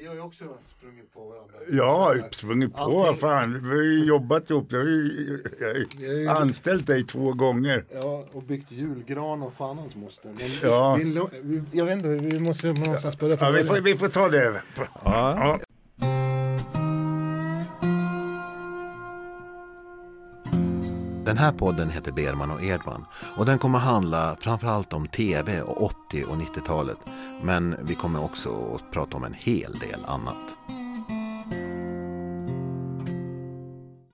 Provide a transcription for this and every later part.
Vi har ju också sprungit på varandra. Ja, sprungit på, Allting. fan. Vi har ju jobbat ihop. Jag har ju, jag har ju Vi har ju- anställt dig två gånger. Ja, och byggt julgran och fan hans moster. Men Ja. vi, jag vet inte, vi måste någonstans börja Ja, vi, får, vi får ta det. Ja. Den här podden heter Berman och Edman och den kommer handla framförallt om tv och 80 och 90-talet. Men vi kommer också att prata om en hel del annat.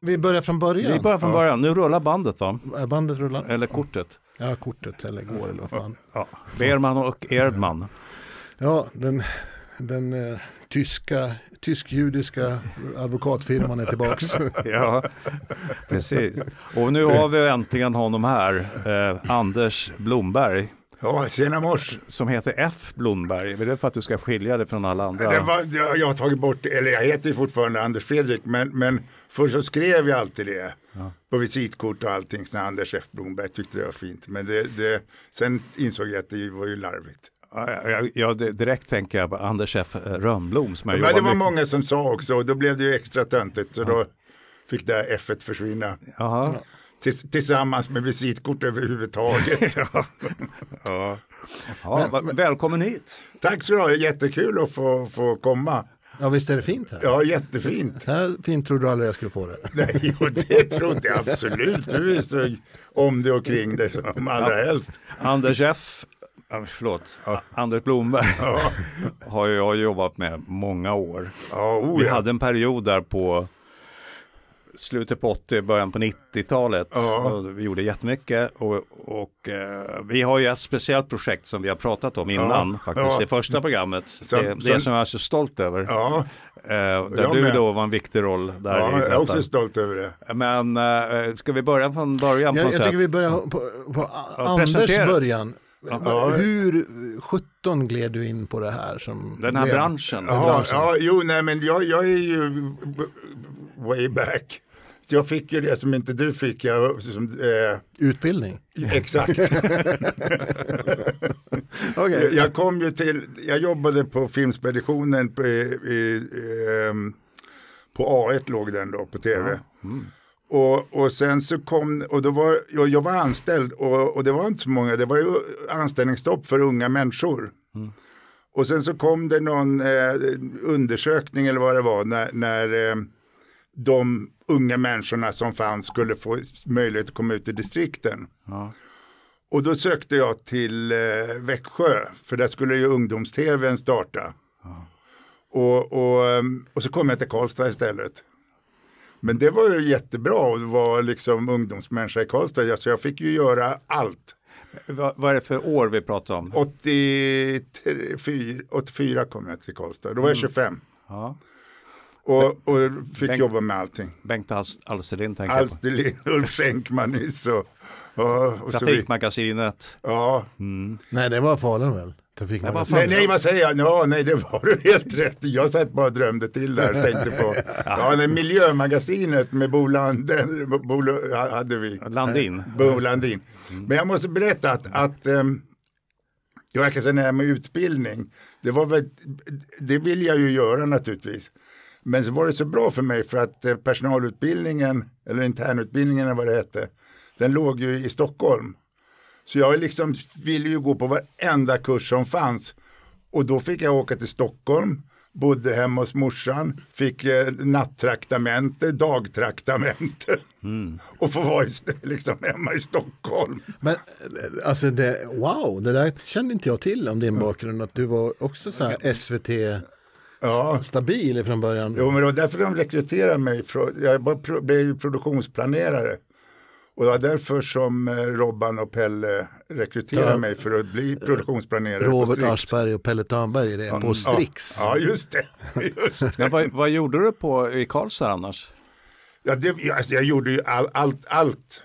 Vi börjar från början. Vi börjar från början. Nu rullar bandet va? Bandet rullar. Eller kortet. Ja, kortet eller går eller vad fan. Ja. Berman och Erdman. Ja, den, den eh, tyska, tysk-judiska advokatfirman är tillbaks. Ja, precis. Och nu har vi äntligen honom här, eh, Anders Blomberg, Ja, tjena mors. som heter F Blomberg. Är det för att du ska skilja dig från alla andra? Det var, jag, har tagit bort, eller jag heter ju fortfarande Anders Fredrik, men, men först så skrev jag alltid det. På visitkort och allting, så Anders F Blomberg tyckte det var fint. Men det, det, sen insåg jag att det var ju larvigt. Ja, jag, jag, direkt tänker jag på Anders F Rönnblom som jag Men det var mycket många som sa också, och då blev det ju extra töntigt. Så då fick det här F försvinna. Jaha. Tills, tillsammans med visitkort överhuvudtaget. Ja. Ja. Ja, va- välkommen hit. Tack så du ha, jättekul att få, få komma. Ja, visst är det fint här? Ja, jättefint. Här fint trodde du aldrig jag skulle få det. Nej, och det trodde jag absolut. Du är så om det och kring det som allra helst. Anders F, ja, förlåt, Anders Blomberg har jag jobbat med många år. Ja, oh, Vi ja. hade en period där på slutet på 80, början på 90-talet. Ja. Vi gjorde jättemycket och, och eh, vi har ju ett speciellt projekt som vi har pratat om innan Ja. faktiskt Ja. i första programmet. Så- det, det så- som jag är så stolt över. Ja, Eh, där Jag du med. då var en viktig roll där ja, i jag är detta. också stolt över det. Men eh, ska vi börja från början på Jag, sätt? tycker vi börjar på, på Ja, Anders presentera. början. Ja. Hur 17 gled du in på det här? Som Den här blev- branschen. Ja. Ja, branschen. ja, jo, nej, men jag, jag är ju way back. Jag fick ju det som inte du fick. Jag, som, eh, Utbildning? exakt. Okej. Jag kom ju till, jag jobbade på Filmspeditionen på, i, i, ehm, på A1 låg den då på tv. Och, och sen så kom, och då var, jag, jag var anställd och, och det var inte så många, det var ju anställningsstopp för unga människor. Och sen så kom det någon eh, undersökning eller vad det var när, när eh, de unga människorna som fanns skulle få möjlighet att komma ut i distrikten. Ja. Och då sökte jag till eh, Växjö, för där skulle ju ungdoms-tvn starta. Och, och, ehm, och så kom jag till Karlstad istället. Men det var ju jättebra att vara liksom ungdomsmänniska i Karlstad. Så jag fick ju göra allt. Vad, vad är det för år vi pratar om? 84, 84 kom jag till Karlstad, då var jag 25. Ja. Och, och fick Bengt- jobba med allting. Bengt Alst- Alsterlind tänker jag på. Alsterlind, Ulf Schenkman nyss och, och, och. Trafikmagasinet. Ja, Nej, det var Falun väl? Trafikmagasin. Nej, nej, vad säger jag? Ja, nej, det var du helt rätt. Jag satt bara och drömde till där och tänkte på. Ja, det miljömagasinet med Bo Landen, Bo, hade vi. Landin. Bo Landin. Men jag måste berätta att, att um, jag kan säga det här med utbildning. Det, var väl, det vill jag ju göra naturligtvis. Men så var det så bra för mig för att eh, personalutbildningen, eller internutbildningen eller vad det hette, den låg ju i Stockholm. Så jag liksom ville ju gå på varenda kurs som fanns. Och då fick jag åka till Stockholm, bodde hemma hos morsan, fick eh, nattraktamente, dagtraktamente. Och få vara i, liksom, hemma i Stockholm. Men eh, alltså det, wow, det där kände inte jag till om din bakgrund. Att du var också så här SVT Ja. stabil från början. Jo, men det var därför de rekryterade mig. Jag blev ju produktionsplanerare. Och det var därför som eh, Robban och Pelle rekryterade Ja. mig för att bli produktionsplanerare. på Robert Strix. Aschberg och Pelle Törnberg är det på Strix. Ja, ja just det. Just det. Men vad, vad gjorde du på i Karlstad annars? Ja, det, jag, alltså, jag gjorde ju all, allt, allt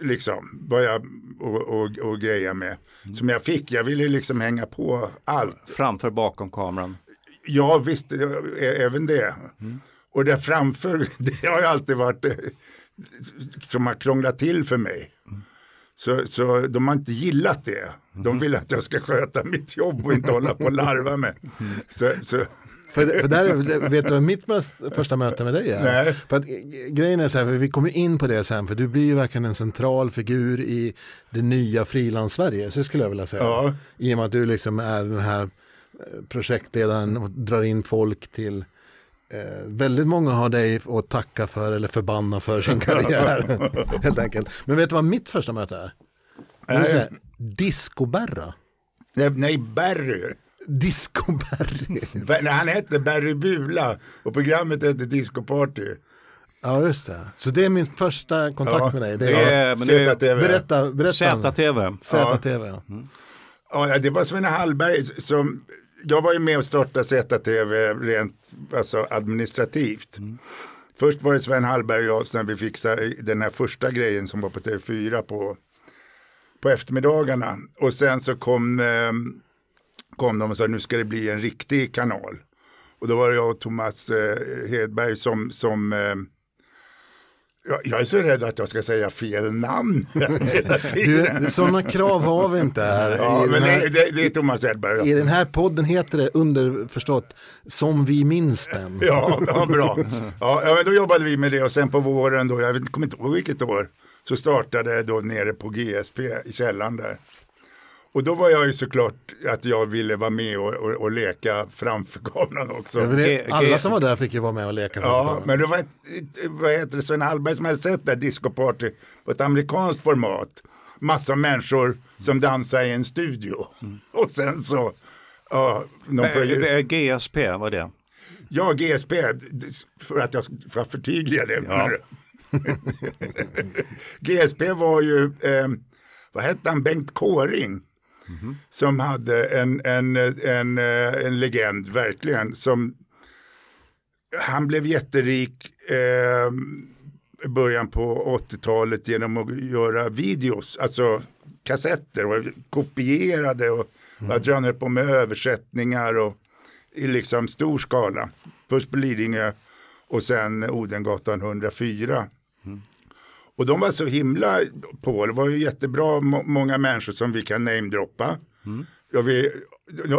liksom, vad jag och, och, och greja med. Som jag fick, jag ville liksom hänga på allt. Framför, bakom kameran? Ja, visst, ja, ä- även det. Och där framför, det har ju alltid varit eh, som har krånglat till för mig. Så, så de har inte gillat det. De vill att jag ska sköta mitt jobb och inte hålla på och larva med. Så, så, För, för där, vet du vad mitt första möte med dig är? Nej. För att, eh, grejen är så här, vi kommer in på det sen, för du blir ju verkligen en central figur i det nya frilans-Sverige, så skulle jag vilja säga. Ja. I och med att du liksom är den här eh, projektledaren och drar in folk till Eh, väldigt många har dig att tacka för eller förbanna för sin karriär. helt enkelt. Men vet du vad mitt första möte är? Nej. Discoberra. Nej, nej Barry. Discoberry. Han hette Barry Bula och programmet hette Disco Party. Ja, just det. Så det är min första kontakt Ja, med dig. Det är, är, men det är ZTV. berätta, berätta. ZTV. ZTV. Ja. Ja, det var Sven Hallberg som, jag var ju med och startade ZTV rent alltså administrativt. Först var det Sven Hallberg och jag när vi fixade den här första grejen som var på TV4 på, på eftermiddagarna. Och sen så kom, eh, kom de och sa nu ska det bli en riktig kanal. Och då var det jag och Thomas eh, Hedberg som, som eh, jag, jag är så rädd att jag ska säga fel namn. Du, sådana krav har vi inte här. Ja, I, men den det, här det, det är Thomas Hedberg. I den här podden heter det underförstått som vi minns den. Ja, ja bra. Ja, då jobbade vi med det och sen på våren då, jag kommer inte ihåg vilket år, så startade det då nere på GSP i källaren där. Och då var jag ju såklart att jag ville vara med och, och, och leka framför kameran också. Ja, men det, alla som var där fick ju vara med och leka. Ja, men det var ett, vad heter det, Sven Hallberg som hade sett det här Disco Party på ett amerikanskt format. Massa människor som dansar i en studio. Och sen så, ja, någon Eh, det är GSP, vad är det? Ja, GSP, för att jag ska förtydliga det. Ja. GSP var ju, eh, vad hette han, Bengt Kåring. Som hade en, en, en, eh, en legend, verkligen. Som, han blev jätterik eh, början på 80-talet genom att göra videos, alltså kassetter och kopierade och jag tror han höll på med översättningar och i liksom stor skala. Först på Lidingö och sen Odengatan 104. Och de var så himla på, det var ju jättebra må- många människor som vi kan namedroppa. Ja, vi,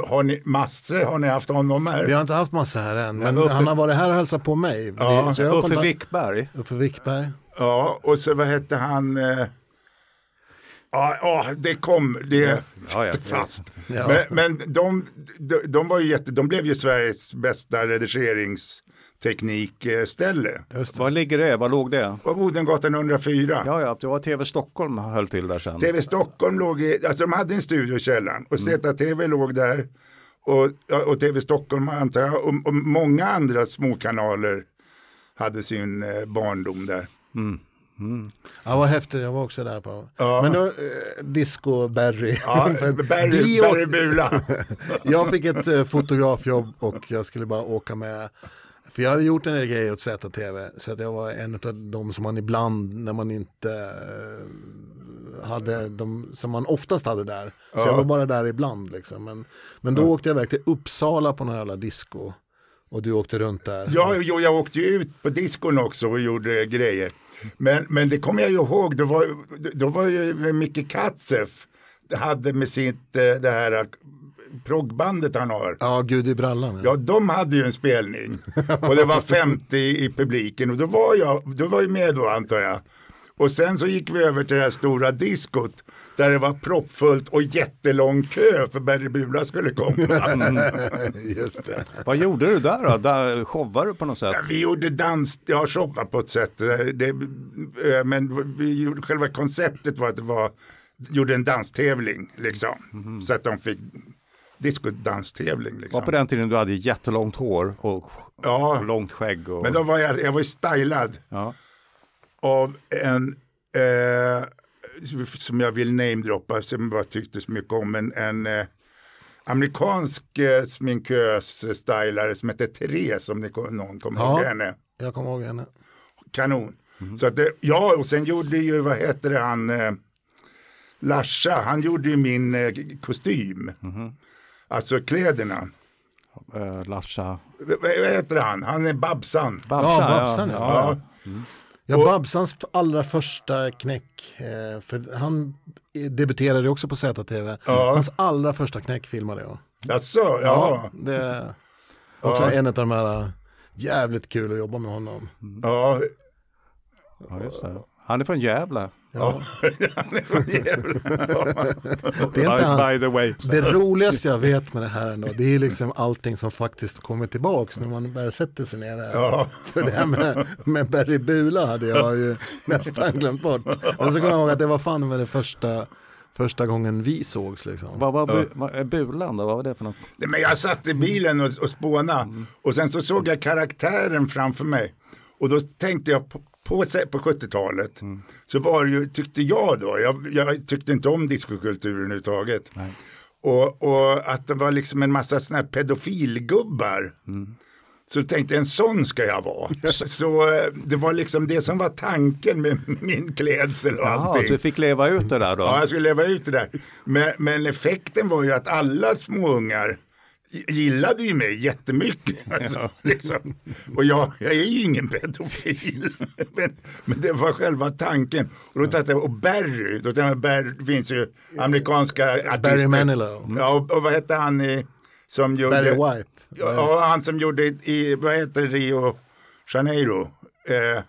har ni Masse, har ni haft honom här? Vi har inte haft massa här än, men Uffe- han har varit här och hälsat på mig. Ja, har Uffe Wickberg. Uffe Wickberg. Ja, och så vad hette han? Eh, ja, ja, det kom, det Ja, ja. fast. Ja. Men, men de, de, de var ju jätte, de blev ju Sveriges bästa redigeringsteknikställe. Var ligger det? Var låg det? På Odengatan 104. Ja, ja, det var TV Stockholm höll till där sen. TV Stockholm låg i, alltså de hade en studio i källaren och ZTV låg där. Och, och TV Stockholm antar jag, och, och många andra småkanaler hade sin eh, barndom där. Ja, vad häftigt, jag var också där på. Ja. Men då, eh, Disco Barry. Ja, Barry, vi Barry Bula. jag fick ett eh, fotografjobb och jag skulle bara åka med. För jag hade gjort en del grejer åt ZTV. Så att jag var en av de som man ibland, när man inte eh, hade de som man oftast hade där. Så jag var bara där ibland liksom. Men, men då åkte jag iväg till Uppsala på någon jävla disco. Och du åkte runt där. Ja, jo, jag åkte ut på diskon också och gjorde grejer. Men, men det kommer jag ju ihåg, då var, då var ju Micke Katzeff hade med sitt, eh, det här proggbandet han har. Ja, Gud i brallan. Ja, de hade ju en spelning och det var 50 i publiken och då var jag, då var jag med då antar jag. Och sen så gick vi över till det här stora diskot där det var proppfullt och jättelång kö för Barry Bula skulle komma. Just det. Vad gjorde du där då? Där showade du på något sätt? Ja, Vi gjorde dans, ja showade på ett sätt. Det, eh, men vi gjorde, själva konceptet var att det var, gjorde en danstävling liksom. Så att de fick discodanstävling var liksom. på den tiden du hade jättelångt hår och, Ja. och långt skägg. Och, Men då var jag, jag var ju stylad ja. av en eh, som jag vill namedroppa, som jag bara tyckte så mycket om, en, en eh, amerikansk eh, sminkös-stylare som heter Therese, om ni, kom- någon kommer Ja. ihåg henne. Jag kommer ihåg henne. Kanon. Så att det, ja, och sen gjorde ju, vad heter det, han, eh, Larsa, han gjorde ju min eh, kostym. Alltså kläderna. Eh, Larsa. V- vad heter han? Han är Babsan. Babsan, Ja, Babsan, ja. Ja. Ja, Och- Babsans f- allra första knäck, eh, för han eh, debuterade också på ZTV. Ja. Hans allra första knäck filmade jag. Jaså, ja. det, Också Ja. en av de här äh, jävligt kul att jobba med honom. Ja, Ja, just det. Han är från Gävle. Ja. Det är inte han. By, the way. Det roligaste jag vet med det här ändå, det är liksom allting som faktiskt kommer tillbaks när man väl sätter sig ner där. Ja. För det här med, med Berry Bula hade jag ju nästan glömt bort. Men så kommer jag ihåg att det var fan med det första, första gången vi sågs liksom. Vad var bu, vad är Bulan då? Vad var det för något? Nej, Men jag satt i bilen och, och spånade och sen så såg jag karaktären framför mig. Och då tänkte jag på, på, på 70-talet så var det ju, tyckte jag då, jag, jag tyckte inte om diskokulturen överhuvudtaget. Och, och att det var liksom en massa sådana här pedofilgubbar. Så tänkte en sån ska jag vara. Så eh, det var liksom det som var tanken med min klädsel och Jaha, allting. så du fick leva ut det där då? Ja, jag skulle leva ut det där. Men, men effekten var ju att alla småungar gillade ju mig jättemycket. Alltså, liksom. Och jag, jag är ju ingen pedofil. men, men det var själva tanken. Och då tänkte jag, och Barry, då tänkte jag, Barry finns ju amerikanska artister. Barry Manilow, Ja, och, och vad hette han i, som gjorde... Barry White. Ja, han som gjorde i, vad heter Rio Janeiro. Eh,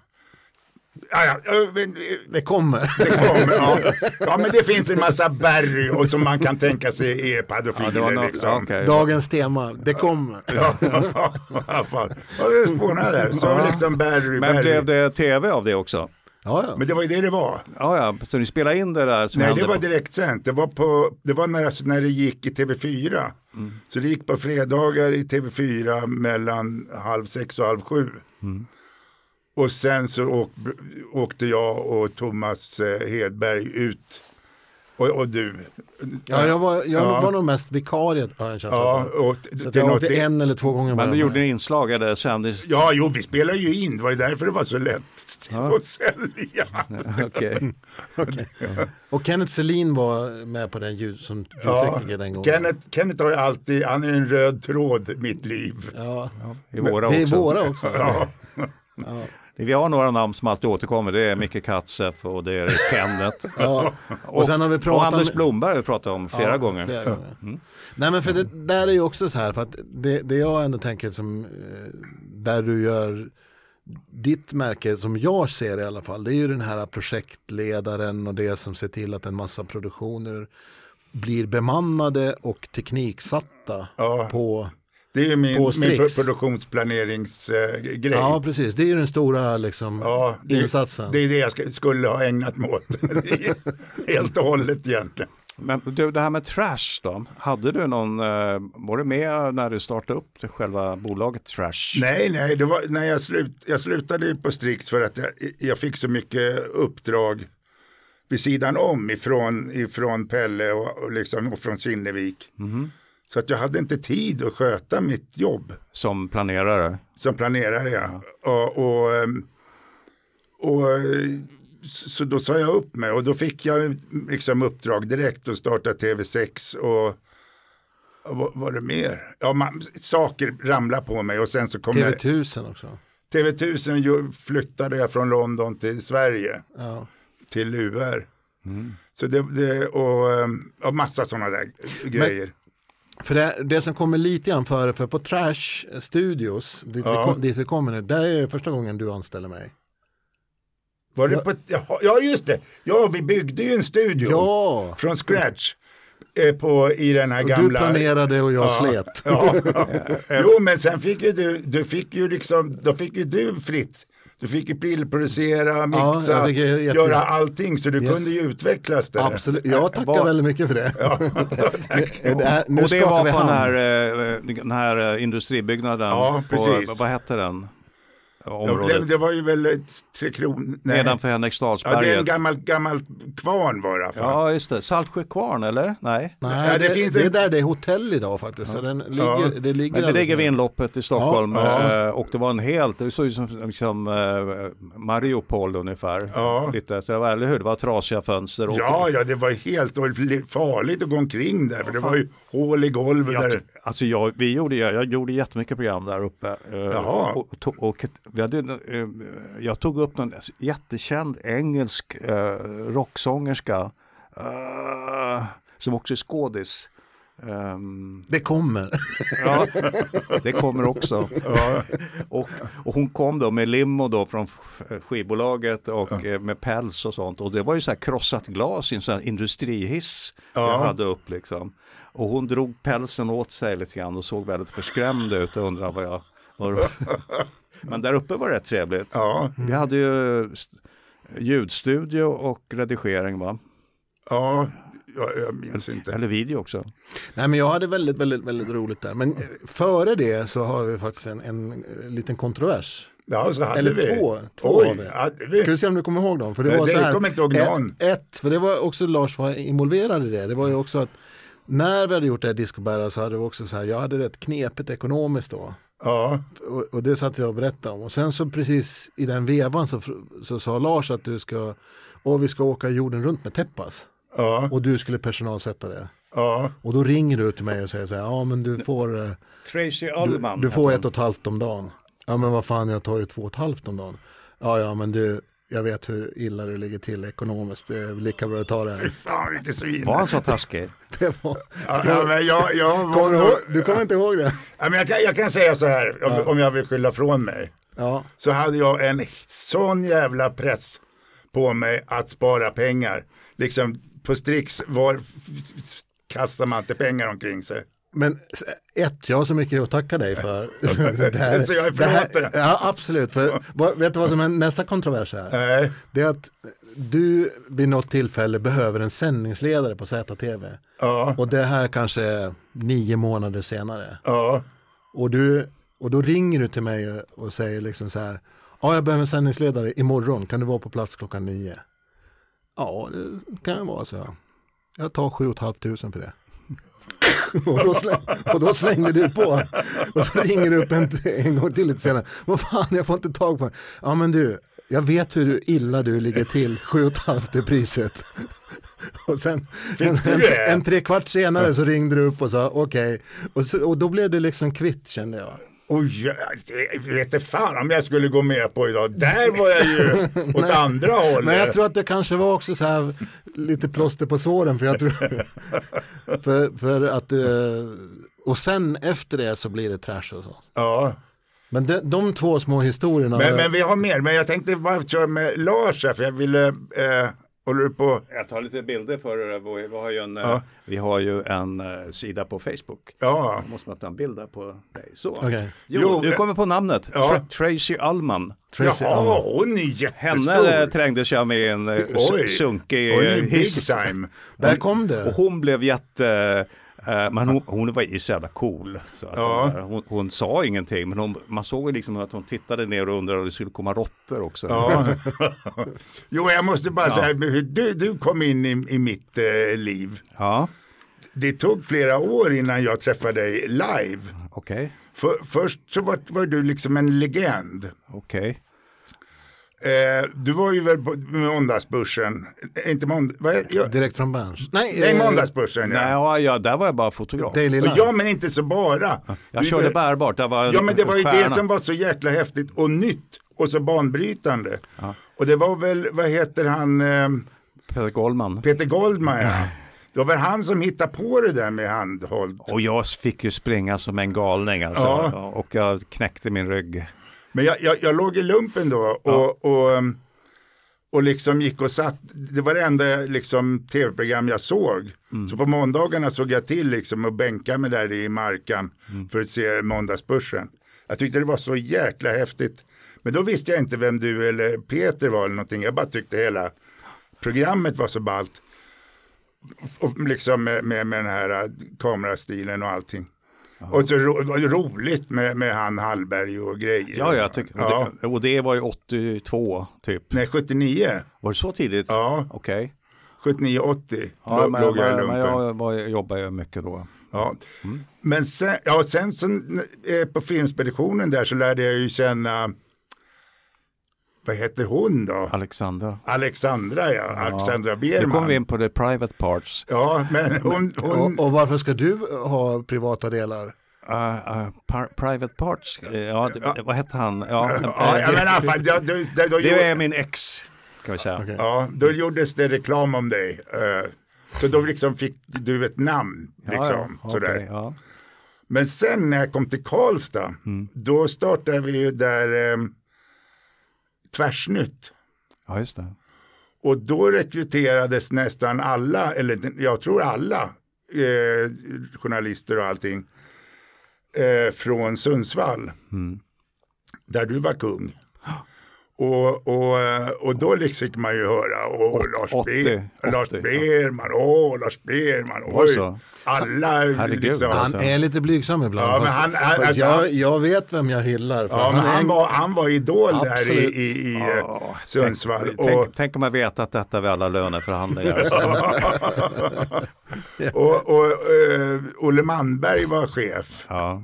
ja, ja, ja, men, Det kommer. det kommer, ja. ja, men det finns en massa Barry och som man kan tänka sig är pedofiler. Ja, liksom. ja, okej. Dagens tema, det kommer. Ja, ja, alla fall. Ja, det spånar där. Så liksom Barry, Men blev det tv av det också? Ja, ja. Men det var ju det det var. Ja, ja, så ni spelade in det där som Nej, det var direktsänt. Det var, på, det var när, alltså, när det gick i TV4. Mm. Så det gick på fredagar i TV4 mellan halv sex och halv sju. Mm. Och sen så åk, åkte jag och Thomas eh, Hedberg ut. Och, och du. ja jag var, jag Ja. var nog mest vikariet på den känslan. Ja, och Så jag åkte en eller två gånger Men du gjorde en inslag eller kändis? Ja, jo, vi spelar ju in. Det var ju därför det var så lätt att sälja. Okej. Och Kenneth Selin var med på den ljud som Ja, ljudtekniker den gången. Kenneth, Kenneth har ju alltid, han är en röd tråd i mitt liv. Ja. I våra Det är också. våra också. Ja. Vi har några namn som alltid återkommer. Det är Micke Katzeff och det är Kenneth. Ja. Och sen har vi pratat och Anders om- Blomberg har vi pratat om flera Ja, gånger. flera gånger. Nej men för det där är ju också så här för att det, det jag ändå tänker som eh, där du gör ditt märke som jag ser i alla fall det är ju den här projektledaren och det som ser till att en massa produktioner blir bemannade och tekniksatta Ja. på Det är ju min, min produktionsplaneringsgrej. Ja precis, det är ju den stora liksom, Ja, det, insatsen. det är det jag ska, skulle ha ägnat mig åt. Helt och hållet egentligen. Men du, det här med Trash då? Hade du någon, eh, var du med när du startade upp det själva bolaget Trash? Nej, nej, det var när jag, slut, jag slutade på Strix för att jag, jag fick så mycket uppdrag vid sidan om ifrån, ifrån Pelle och, och, liksom, och från Kinnevik. Så att jag hade inte tid att sköta mitt jobb. Som planerare? som planerare. Ja. Och, och, ehm, och, eh, så då sa jag upp mig och då fick jag liksom uppdrag direkt att starta TV6 och, och vad var det mer? Ja, man, saker ramlade på mig och sen så kom jag, TV1000 också. TV1000 ju- flyttade jag från London till Sverige, Ja. till UR. Så det, det och, ehm, och massa sådana där grejer. För det, det som kommer lite grann före, för på Trash Studios, dit, Ja. vi, kom, dit vi kommer nu, där är det första gången du anställer mig. Var det Ja. på, ja, just det. Ja, vi byggde ju en studio. Ja, från scratch eh, på, i den här och gamla... du planerade och jag Ja. slet. Ja. jo, men sen fick ju du, du fick ju liksom, då fick ju du fritt. Du fick ju bildproducera, mixa, ju jätte- göra allting så du Yes. kunde ju utvecklas där. Absolut, jag tackar Var- väldigt mycket för det. nu, det här, nu och det skakar var vi på den här, eh, den här eh, industribyggnaden? Ja, på, precis. vad hette den? Ja, Området? det, det var ju väl ett Tre Kronor... Nedanför Ja, det är Henriksdalsberget? en gammal, gammal kvarn var det. Ja, just det. Saltsjö kvarn, eller? Nej. Nej, Ja, det det, finns det är en- där det är hotell idag faktiskt. Så den ligger, Ja. det ligger Men det ligger vid inloppet i Stockholm Ja, eh, och det var en helt, det såg ut som liksom, Mariupol ungefär. Ja. Lite, så det var, eller hur? Det var trasiga fönster. Och, Ja, ja, det var helt farligt att gå omkring där, för det var ju hål i golvet. Jag, där. Alltså jag, vi gjorde, jag, jag gjorde jättemycket program där uppe. eh, Jaha. Och, och, och vi hade, eh, jag tog upp någon jättekänd engelsk eh, rocksångerska eh, som också är skådis. Ehm, Det kommer. ja, det kommer också. Och, och hon kom då med limo då från sk- skivbolaget och eh, med päls och sånt. Och det var ju så här krossat glas i en sån industrihiss jag Ja. hade upp liksom. Och hon drog pälsen åt sig lite grann och såg väldigt förskrämd ut och undrade vad jag var. Men där uppe var det rätt trevligt. Ja, Vi hade ju st- ljudstudio och redigering va? ja, jag, jag minns inte. Eller video också. Nej, men jag hade väldigt, väldigt, väldigt roligt där. Men eh, före det så har vi faktiskt en, en eh, liten kontrovers. Ja, så hade Eller vi. två. två Oj, hade vi? Ska vi se om du kommer ihåg dem? För det Nej, var det så här, kommer inte ihåg någon. Ett, ett, för det var också Lars var involverad i det. Det var ju också att när vi hade gjort det här discobära så hade vi också så här, jag hade rätt knepigt ekonomiskt då. Ja, Och, och det satt jag och berättade om. Och sen så precis i den vevan så, så sa Lars att du ska, och vi ska åka jorden runt med Teppas. ja, Och du skulle personalsätta det. ja. Och då ringer du till mig och säger så här, ja men du får, eh, Tracy du, Ullman. du får ett och ett halvt om dagen. Ja men vad fan jag tar ju två och ett halvt om dagen. Ja ja men du, jag vet hur illa du ligger till ekonomiskt. Det är lika bra att ta det här. Fan vilket svin. Var han så taskig? Det var, Ja, ja, men jag, jag kommer du, var, ihåg, du kommer inte ihåg det? ja, men jag, kan, jag kan säga så här, om, om jag vill skylla från mig. Ja, Så hade jag en sån jävla press på mig att spara pengar. Liksom på Strix var, kastar man inte pengar omkring sig. Men ett, jag har så mycket att tacka dig för. det Så jag är det här, ja absolut, för, vad- vet du vad som är nästa kontrovers är? Nej, Det är att du vid något tillfälle behöver en sändningsledare på ZTV. ja, Och det här kanske är nio månader senare. ja, Och, du, och då ringer du till mig och säger liksom så här. Ja, jag behöver en sändningsledare imorgon. Kan du vara på plats klockan nio? Ja, det kan jag vara, så jag. Jag tar sju och ett halvt tusen för det. och, då släng, och då slängde du på. Och så ringer du upp en, en gång till lite senare. Vad fan, jag får inte tag på Ja, men du, jag vet hur illa du ligger till. Sju och ett halvt är priset. Och sen en, en, en tre kvart senare så ringde du upp och sa okej. Och, så- och då blev det liksom kvitt kände jag. Oj, jag vet inte fan om jag skulle gå med på idag. Där var jag ju åt andra hållet. Men jag tror att det kanske var också så här lite plåster på såren för jag tror för, för att eh, och sen efter det så blir det trash och så. Ja, Men de, de två små historierna. men, men vi har mer. Men jag tänkte bara köra med Lars här, för jag ville, eh, håller du på? Jag tar lite bilder för er. Vi har ju en, eh, Ja. vi har ju en eh, sida på Facebook. Ja, Då måste man ta en bild där på dig. Så. Okej. Jo, Jo, du kommer på namnet. Ja. Tra- Tracy Ullman. Tracy Jaha, Ullman. hon är jättestor. Henne eh, trängdes jag med en Oj, sunkig är eh, big hiss. time. Där kom det. Och hon blev jätte... eh, Men hon, hon var ju så jävla cool. Så att Ja. hon, hon, hon sa ingenting, men hon, man såg ju liksom att hon tittade ner och undrade om det skulle komma råttor också. Ja. jo, jag måste bara säga hur du, du kom in i, i mitt eh, liv. Ja, Det tog flera år innan jag träffade dig live. okej. För, först så var, var du liksom en legend. Okej. Eh, du var ju väl på måndagsbörsen, Eh, inte är, ja, Direkt från bransch. Nej, nej, eh, måndagsbörsen Nej, ja. ja, ja, där var jag bara fotograf. Ja, men inte så bara. Jag Du- körde bärbart, det var Ja, men det var ju stjärna. det som var så jäkla häftigt och nytt och så banbrytande. Och det var väl, vad heter han, eh, Peter Goldman. Peter Goldman ja. Det var väl han som hittade på det där med handhåll. Och jag fick ju springa som en galning alltså. Ja. Och jag knäckte min rygg. Men jag, jag, jag låg i lumpen då och, och, um, och liksom gick och satt. Det var det enda liksom, tv-program jag såg. Så på måndagarna såg jag till liksom att bänka mig där i markan för att se måndagsbörsen. Jag tyckte det var så jäkla häftigt. Men då visste jag inte vem du eller Peter var eller någonting. Jag bara tyckte hela programmet var så ballt. Och liksom med, med, med den här äh, kamerastilen och allting. Och så ro, roligt med, med han Hallberg och grejer. Ja, jag tycker, Ja. och, det, och det var ju 82 typ. Nej, 79. Var det så tidigt? Ja, Okej. 79, 80 Ja, men, låg jag i lumpen. men jag var, jobbade ju mycket då. Ja. Men sen, ja, sen så, eh, på filmspeditionen där så lärde jag ju känna, vad heter hon då? Alexandra. Alexandra, ja. Alexandra Nu Bierman. kommer vi in på the private parts. Ja, men hon, hon Och, och varför ska du ha privata delar? Uh, uh, par, private parts, ja, det, vad hette han? Ja, ja, fan, ja, då, då, då, det är min ex, kan vi säga. Okej. ja, då gjordes det reklam om dig. eh, Så då liksom fick du ett namn. Liksom, ja, sådär. ja. Men sen när jag kom till Karlstad, då startade vi ju där eh, Tvärsnytt. ja, just det. Och då rekryterades nästan alla, eller jag tror alla, eh, journalister och allting eh, från Sundsvall. Där du var kung. Och, och, eh, och då liksom fick man ju höra, åh Lars, 80, Ber, Lars 80, ja. Berman, åh Lars Berman, oj. Alla liksom. alltså. Han är lite blygsam ibland. Ja, men han- han- alltså, jag, han- jag vet vem jag hyllar. Ja, han en- var, han var idol där i, Absolut. i, i Ja, Sundsvall. Tänk, och, tänk, tänk om jag vet att detta vid alla löneförhandlingar. Så. och, och eh, Olle Manberg var chef. Ja.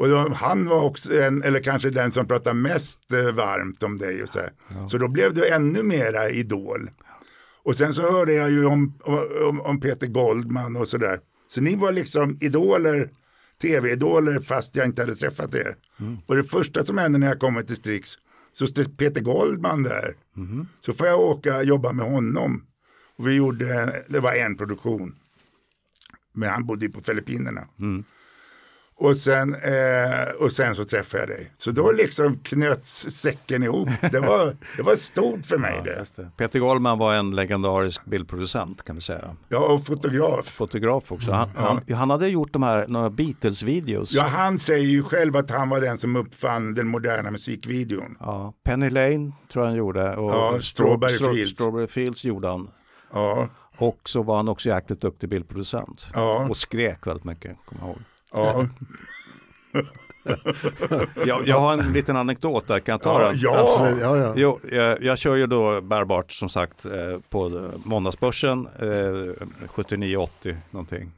Och då, han var också en, eller kanske den som pratade mest eh, varmt om dig. Och så, här. så då blev du ännu mera idol. Och sen så hörde jag ju om, om, om Peter Goldman och sådär. Så ni var liksom idoler, tv-idoler fast jag inte hade träffat er. Och det första som hände när jag kom till Strix så stod Peter Goldman där. Så får jag åka och jobba med honom. Och vi gjorde, det var en produktion. Men han bodde ju på Filippinerna. Och sen, eh, och sen så träffade jag dig. Så då liksom knöts säcken ihop. Det var, det var stort för mig Ja, det. det. Peter Goldman var en legendarisk bildproducent kan vi säga. Ja, och fotograf. Fotograf också. Han, han, han hade gjort de här några Beatles-videos. Ja, han säger ju själv att han var den som uppfann den moderna musikvideon. Ja, Penny Lane tror jag han gjorde. Och Ja, Straw- Strawberry Straw- Fields. Strawberry Fields gjorde han. Ja, Och så var han också jäkligt duktig bildproducent. Ja. Och skrek väldigt mycket, kommer jag ihåg. Ja, Jag, jag har en liten anekdot där, kan jag ta ja, den? ja. Absolut, ja, ja. Jo, jag, jag kör ju då bärbart som sagt eh, på måndagsbörsen eh, 79-80 någonting.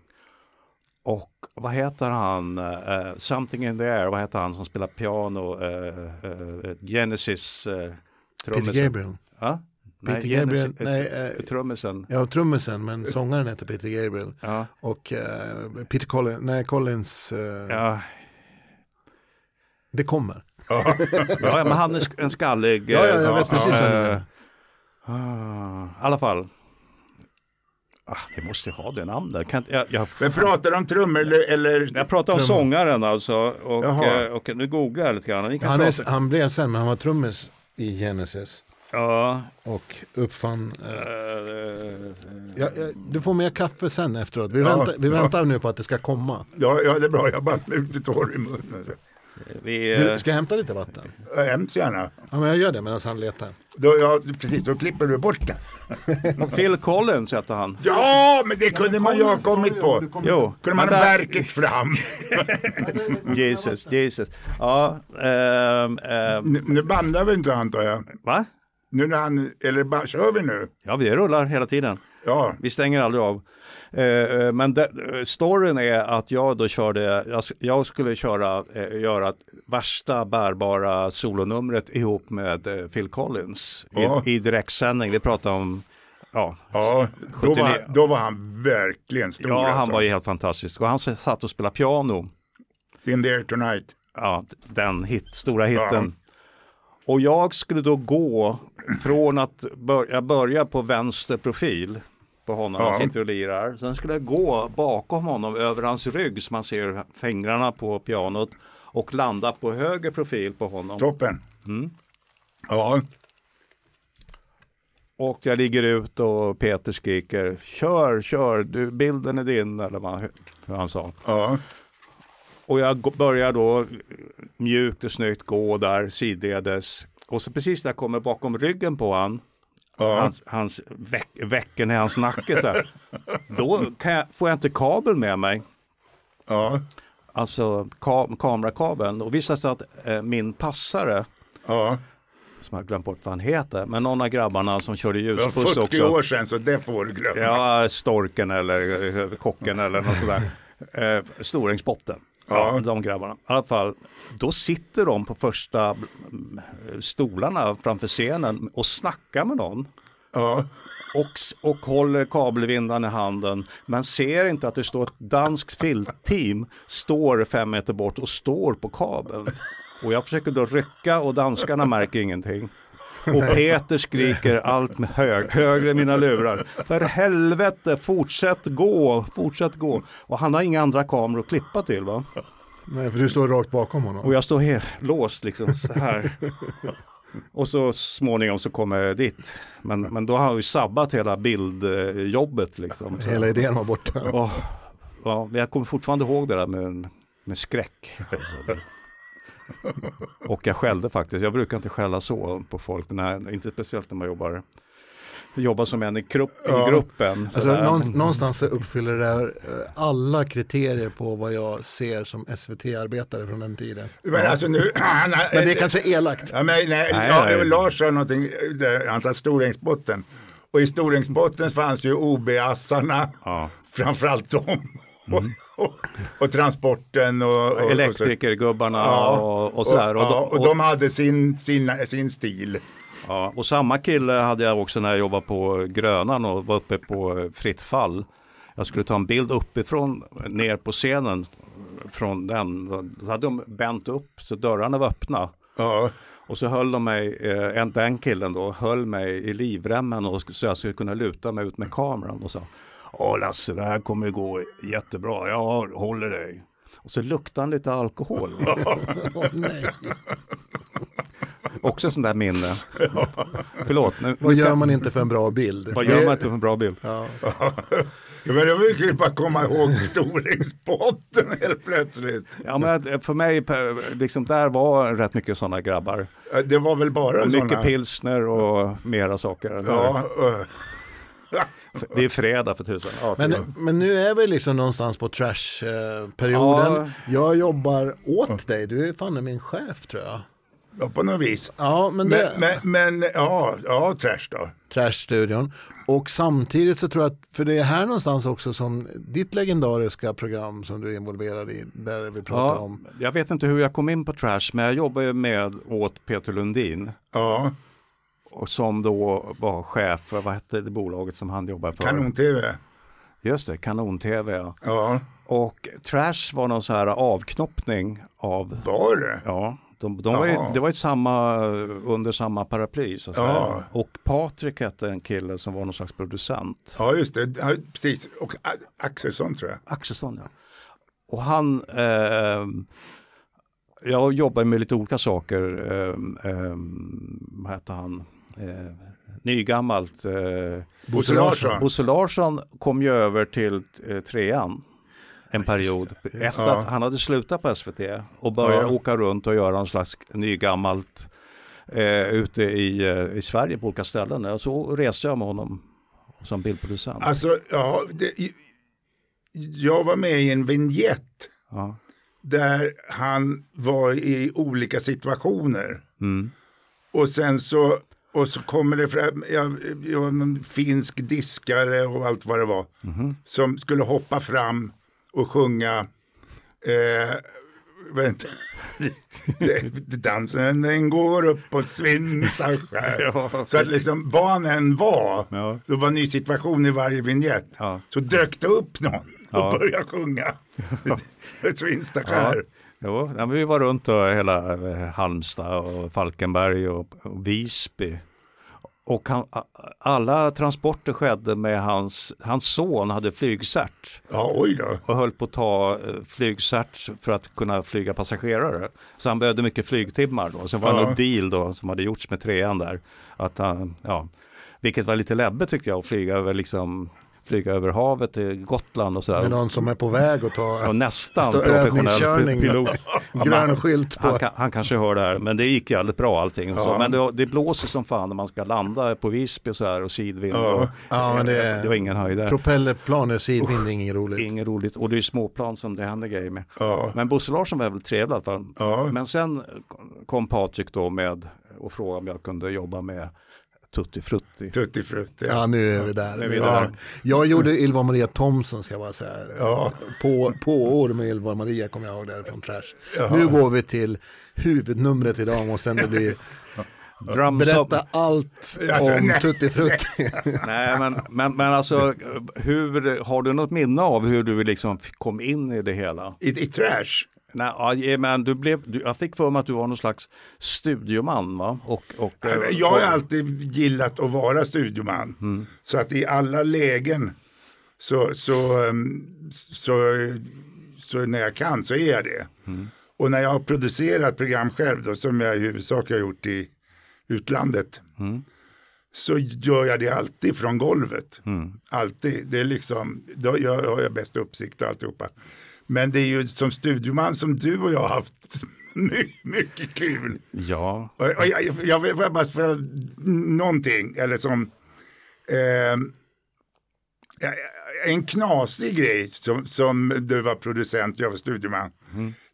Och vad heter han, eh, Something in the air, vad heter han som spelar piano, eh, eh, Genesis eh, Peter? Gabriel. Ja? Peter Genesis- Gabriel, eh, nej, eh, trummisen. Ja, trummisen, men sångaren heter Peter Gabriel. Ja, Och eh, Peter Collins, nej Collins, eh, ja, det kommer. ja, men han är en skallig. Ja, ja, jag vet precis vad menar. ah, I alla fall. Ah, vi måste ha det namnet. Kan, inte- jag, jag, Men pratar de trummor eller? eller Jag pratar om Trummor. sångaren alltså. Och, eh, och nu googlar jag lite grann. Han, är, han blev sen, men han var trummis i Genesis. Ja. Och uppfann... Eh, eh, ja, ja, du får mer kaffe sen efteråt. Vi, Ja, väntar, vi ja. väntar nu på att det ska komma. ja, ja, det är bra. Jag har bara lite tår i munnen. vi, Du, eh, ska jag hämta lite vatten? Hemskt gärna. Ja, men jag gör det medan han letar. Då, ja, precis, då klipper du bort det. Phil Collins heter han. Ja, men det kunde man ju ha kommit på. Jo, Kunde man ha verket fram. Jesus, Jesus. Ja, ehm, Nu, nu bandar vi inte antar jag. va? Nu när han, eller bara, kör vi nu? Ja, vi rullar hela tiden. Ja, Vi stänger aldrig av. Eh, eh, men det, eh, storyn är att jag då körde, jag, jag skulle köra, eh, göra värsta bärbara solonumret ihop med eh, Phil Collins Ja. i, i direktsändning. Vi pratar om, ja, ja då, 79. var, då var han verkligen stor. ja han alltså. var ju helt fantastisk. Och han satt och spelade piano, In the air tonight. ja, den hit, stora hitten. Och jag skulle då gå från att börja, börja på vänster profil på honom, Ja. han sitter och lirar. Sen skulle jag gå bakom honom över hans rygg så man ser fingrarna på pianot och landa på höger profil på honom. Toppen. Mm. Ja, Och jag ligger ut och Peter skriker kör, kör, du, bilden är din eller vad han- sa. ja, Och jag börjar då mjukt och snyggt gå där sidledes. Och så precis när jag kommer bakom ryggen på han, ja. hans, hans väcken i hans nacke så här, då jag, får jag inte kabel med mig. ja, Alltså ka, kamerakabeln. Och visade sig att eh, min passare, ja. som jag glömt bort vad han heter, men någon av grabbarna som körde Det var ljusbuss 40 också. år sedan så det får du glömma. Ja, storken eller eh, kocken eller något sådär. Eh, Storängsbotten. Ja. De grabbarna. I alla fall, då sitter de på första mm, stolarna framför scenen och snackar med någon. Ja, Och, och håller kabelvindan i handen. Men ser inte att det står ett danskt filtteam står fem meter bort och står på kabeln. Och jag försöker då rycka och danskarna märker ingenting. Och Peter skriker allt med hög, högre i mina lurar. För helvete, fortsätt gå, fortsätt gå. Och han har inga andra kameror att klippa till va? Nej, för du står rakt bakom honom. Och jag står helt låst liksom så här. Och så småningom så kommer jag dit. Men, men då har jag ju sabbat hela bildjobbet liksom. Så, Hela idén var borta. åh, ja, jag kommer fortfarande ihåg det där med, med skräck. Och jag skällde faktiskt. Jag brukar inte skälla så på folk. Nej, inte speciellt när man jobbar, jobbar som en i, grupp, Ja. i gruppen. Alltså, någonstans, uppfyller det här eh, alla kriterier på vad jag ser som SVT-arbetare från den tiden. Men, alltså, nu, han, Men det är kanske är elakt. Ja, men, nej, Nej, ja, nej. Lars sa någonting, där, han sa Storängsbotten. Och i Storängsbotten fanns ju OB-assarna, Ja. Mm. framförallt de. Och, och, och transporten och, och, och så. Elektrikergubbarna Ja, och, och sådär. Och, Och, ja, de- och de hade sin, sin, sin stil. Ja, och samma kille hade jag också när jag jobbade på Grönan och var uppe på eh, Fritt fall. Jag skulle ta en bild uppifrån ner på scenen från den. Då hade de bänt upp så dörrarna var öppna. Ja, Och så höll de mig, eh, en, den killen då, höll mig i livremmen och så jag skulle kunna luta mig ut med kameran och sa Åh Lasse, det här kommer ju gå jättebra, jag håller dig. Och så luktade han lite alkohol. Nej. Också en sån där minne. Förlåt, nu, Vad gör man inte för en bra bild? vad gör man inte för en bra bild? Ja. Ja, men det var ju bara komma ihåg Storängsbotten helt plötsligt. Ja, men för mig, liksom, där var rätt mycket sådana grabbar. Ja, Det var väl bara Och mycket sådana. pilsner och mera saker. eller? Ja, uh, Det är fredag för tusan. Ja, Men, men nu är vi liksom någonstans på trash-perioden. Ja. Jag jobbar åt dig, du är fan min chef tror jag. ja, på något vis. Ja, men det Men, men, men ja, ja, trash då. Trash-studion. Och samtidigt så tror jag att, för det är här någonstans också som ditt legendariska program som du är involverad i, där vi pratar Ja, om. jag vet inte hur jag kom in på trash, men jag jobbar ju med åt Peter Lundin. Ja, Och som då var chef för, vad hette det bolaget som han jobbade för? kanon-tv. Just det, Kanon-TV. Ja. Ja, Och Trash var någon så här avknoppning av, var det? ja, de, de var ju, det var ju samma, under samma paraply så att säga. Ja. Och Patrik hette en kille som var någon slags producent. Ja, just det. Ja, precis. Och Axelsson tror jag. Axelsson ja. Och han, eh, jag jobbar med lite olika saker. Eh, eh, vad heter han? Eh, nygammalt. Eh, Bosse Larsson. Bosse Larsson kom ju över till eh, trean en period. Efter Ja. att han hade slutat på SVT och började Ja. åka runt och göra någon slags nygammalt eh, ute i, eh, i Sverige på olika ställen. Och så reste jag med honom som bildproducent. Alltså, ja, det, jag var med i en vignett Ja. där han var i olika situationer. Mm. Och sen så, och så kommer det fram, jag, jag en finsk diskare och allt vad det var. Som skulle hoppa fram och sjunga eh, vänta. Dansen den går upp på Svinnsaskär. Ja. Så att liksom vad än var, Ja. det var en ny situation i varje vignett. Ja. Så dök det upp någon och Ja. började sjunga. Svinnsaskär. Jo, ja, vi var runt och hela eh, Halmstad och Falkenberg och, och Visby. Och han, alla transporter skedde med hans, hans son hade flygcert Ja, oj då. och höll på att ta eh, flygcert för att kunna flyga passagerare. Så han behövde mycket flygtimmar då. Sen var det Ja. någon deal då som hade gjorts med trean där. Att han, ja, vilket var lite läbbigt tyckte jag att flyga över, liksom, flyga över havet till Gotland och sådär. Med någon som är på väg att ta Och nästan professionell pilot. grön skylt på. Han, kan, han kanske hör det här, men det gick jävligt bra allting. Och så. Ja. Men det, det blåser som fan när man ska landa på Visby och så här och sidvind. Ja. Och, Ja, men det det var ingen höjd där. Propellerplan och sidvind är inget roligt. Inget roligt. Och det är småplan som det händer grejer med. Ja. Men Bosse Larsson var väl trevlig i alla fall. Ja. Men sen kom Patrik då med och frågade om jag kunde jobba med Tutti Frutti. Tutti frutti. Ja, nu är vi där. Är vi Ja. där. Jag gjorde Ylva Maria Thomsson ska jag bara säga. Ja. På, på år med Ylva Maria kommer jag ihåg därifrån Trash. Nu går vi till huvudnumret idag och sen det blir Drums berätta allt Alltså, om nej. Tutti Frutti. Nej, men, men, men alltså, hur, har du något minne av hur du liksom kom in i det hela? I, I trash. Nej, men du blev, du, jag fick för mig att du var någon slags studioman va? Och, och, eh, Jag har alltid gillat att vara studioman. Mm. Så att i alla lägen så, så, um, så, så när jag kan så är jag det. Mm. Och när jag har producerat program själv då, som jag i huvudsak har gjort i utlandet. Mm. Så gör jag det alltid från golvet. Mm. Alltid. Det är liksom, då har jag bäst uppsikt och alltihopa. Men det är ju som studioman som du och jag har haft mycket, mycket kul. Ja, Och, och jag, jag får jag bara för någonting, eller som ja, en knasig grej som, som du var producent och jag var studieman.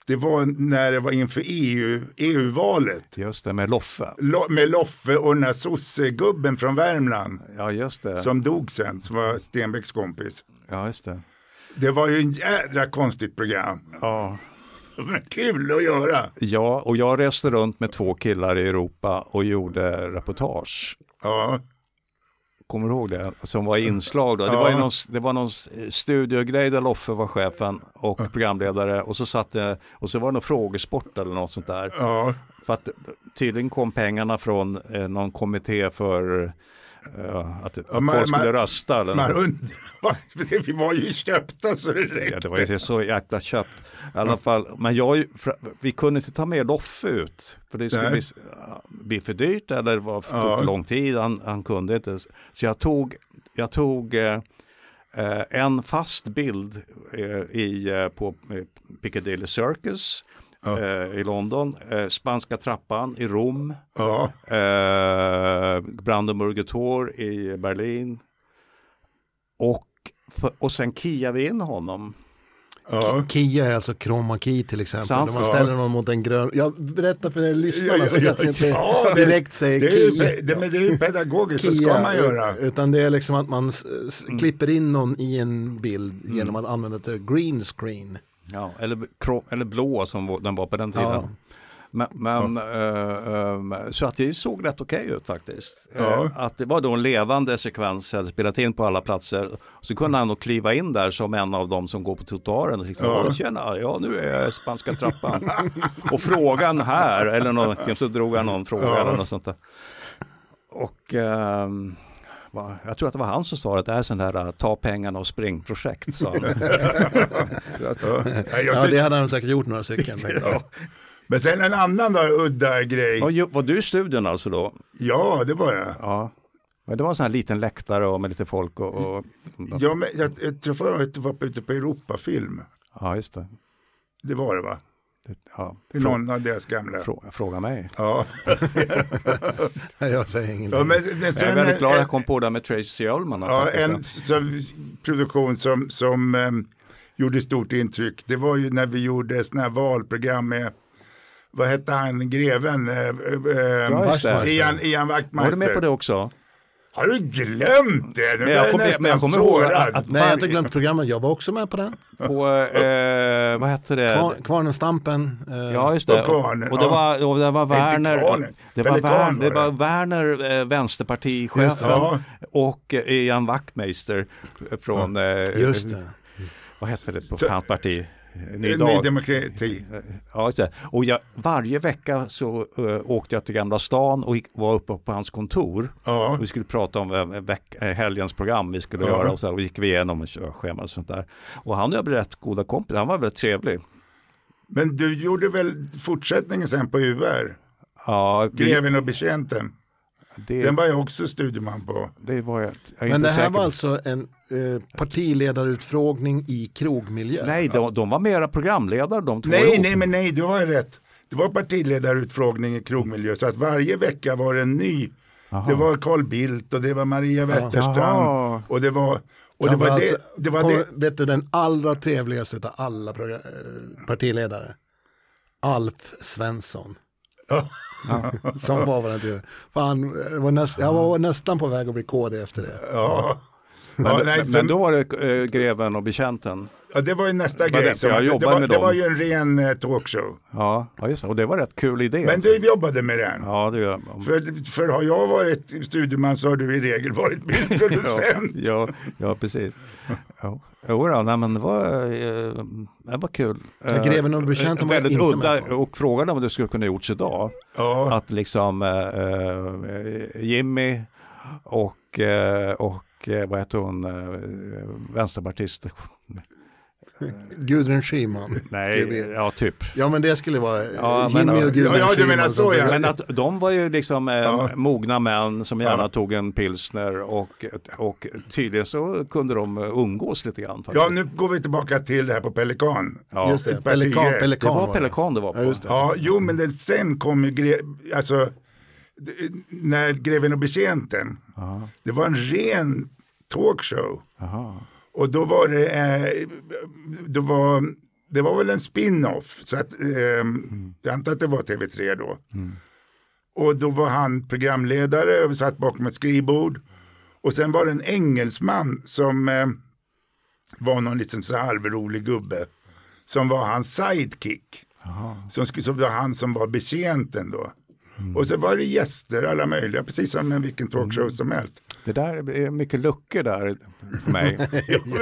Det var när det var inför EU, EU-valet. just det med Loffe. Lo, med Loffe och den här sossegubben från Värmland Ja, just det. som dog sen, som var Stenbecks kompis. Ja, just det. Det var ju en jädra konstigt program. Ja. Men kul att göra. ja, och jag reste runt med två killar i Europa och gjorde reportage. Ja, Kommer du ihåg det? Som var inslag då. Det Ja. var, ju någon, det var någon studiogrej där Loffe var chefen och programledare och så satt det, och så var det någon frågesport eller något sånt där. ja. För att tydligen kom pengarna från eh, någon kommitté för eh, att, att man- folk skulle man- rösta. Eller Man undrar, vi var ju köpta så det räckte. Ja, det var ju så jäkla köpt. I alla fall, men jag, vi kunde inte ta med Loffe ut. För det skulle bli, ja, bli för dyrt eller det var för, Ja. för lång tid. Han, han kunde inte. Så jag tog, jag tog eh, eh, en fast bild eh, i, eh, på eh, Piccadilly Circus Ja. eh, i London. Eh, Spanska trappan i Rom. Ja, Eh, Brandenburger Tor i Berlin. Och, för, och sen kiade vi in honom. ja. Kia är alltså chroma key till exempel. Sant. När man Ja. ställer någon mot en grön. Jag berättar för er lyssnarna så Ja, ja, kanske inte ja, det- direkt säger Det är, Kia. pe- det, men det är ju pedagogiskt, Kia, ska man göra. Utan det är liksom att man s- klipper in någon i en bild genom att använda ett green screen. Ja, eller, eller blå som den var på den tiden. Ja. Men, men eh, ehm, så att det såg rätt okej ut faktiskt. Ja. Eh, att det var då en levande sekvens, eller spelat in på alla platser. Så kunde han då kliva in där som en av dem som går på trottoaren och liksom, Ja. ja. tjena, ja nu är jag i spanska trappan. och frågan här, eller någonting, så drog han någon fråga Ja. eller något sånt där. Och va- jag tror att det var han som sa att det här är sån där ta pengarna och spring-projekt. sa han. Ja. Det hade han säkert gjort några stycken. ja. Men sen en annan då, udda grej. Ju- var du i studion alltså då? Ja, det var jag. Ja. Men det var en sån här liten läktare och med lite folk och... och Ja, men jag, jag året var ute på Europafilm. ja, just det. Det var det va? Det ja. I någon av deras gamla. Fråga, fråga mig. Ja. Jag säger ingenting. ja men, men Jag sen är väldigt glad att jag kom på det med Tracy Ullman. ja, en som, produktion som, som um, gjorde stort intryck. Det var ju när vi gjorde sådana här valprogram med vad hette han, greven? Eh, eh, det. Ian, Ian Var Wachtmeister. du med på det också? Har du glömt det? Nu Men jag kom- men jag kommer ihåg att- att- Nej, jag har inte glömt programmet. Jag var också med på den. På, eh, vad hette det? Kvar, Kvarnenstampen. Eh, Ja, just det. Och Kvarnen, och det var, och det var Werner, Kvarnen, det var, Werner, det var var Werner eh, vänsterpartichefen, ja. och eh, Ian Wachtmeister från, eh, Just det. vad hette det på hans parti? Ny Ny. Demokrati. Ja. Och jag, varje vecka så eh, åkte jag till Gamla stan och gick, var uppe på hans kontor. Ja. Och vi skulle prata om eh, veck, eh, helgens program vi skulle Ja. göra och så här, och gick vi igenom schema och sånt där. Och han och jag blev rätt goda kompisar, han var väldigt trevlig. Men du gjorde väl fortsättningen sen på UR? Ja, Greven och betjänten. Det, Den var jag också studieman på. det var jag, jag är Men inte det här var på. alltså en eh, partiledarutfrågning i krogmiljö. Nej, de, de var mera programledare de två Nej, ihop. nej, men nej, du har rätt. Det var partiledarutfrågning i krogmiljö, så att varje vecka var det en ny. Jaha. Det var Carl Bildt och det var Maria Wetterstrand. Jaha. Och det var, och det, var Framförallt det, det, var kom- det. Vet du den allra trevligaste av alla eh, partiledare? Alf Svensson. Ja. Som var vad det Fan, jag var, näst, jag var nästan på väg att bli KD efter det. Ja. Men, Ja, nej, men, för- då var det eh, Greven och betjänten. Ja, det var ju nästa var grej. som- jag det, var, med det dem. var ju en ren eh, talkshow. Ja, ja just det. Och det var rätt kul idé. Men du jobbade med den. Ja, det gör För, för har jag varit studieman så har du i regel varit bildproducent. ja, ja, precis. Ja. Jo, då, nej, men det var, eh, det var kul. Ja, Greven och betjänten Eh, var Väldigt inte udda med på. och frågade om det skulle kunna gjorts idag. Ja. Att liksom eh, eh, Jimmy och, eh, och eh, vad heter hon, eh, vänsterpartist. Gudrun Schyman. Nej, ja typ. Ja men det skulle vara Ja, Jimmy men- och Gudrun Ja, ja, Schyman menar så, ja. Men att de var ju liksom eh, Ja. mogna män som gärna Ja. tog en pilsner och, och tydligen så kunde de eh, umgås lite grann. Faktiskt. ja, nu går vi tillbaka till det här på Pelikan. Ja. Just det, Pelikan, Pelikan Det var Pelikan det var på. Ja, just det. Ja, jo, men det, sen kom ju, gre, alltså, när Greven och betjänten, det var en ren talkshow. aha. Och då var det, eh, då var, det var väl en spin-off. Så att, eh, jag antar att det var TV3 då. Och då var han programledare och satt bakom ett skrivbord. Och sen var det en engelsman som eh, var någon liten så halvrolig gubbe. Som var hans sidekick. Som, skulle, som var han som var betjänten då. Och så var det gäster, alla möjliga, precis som en vilken talkshow som helst. Det där är mycket luckor där för mig.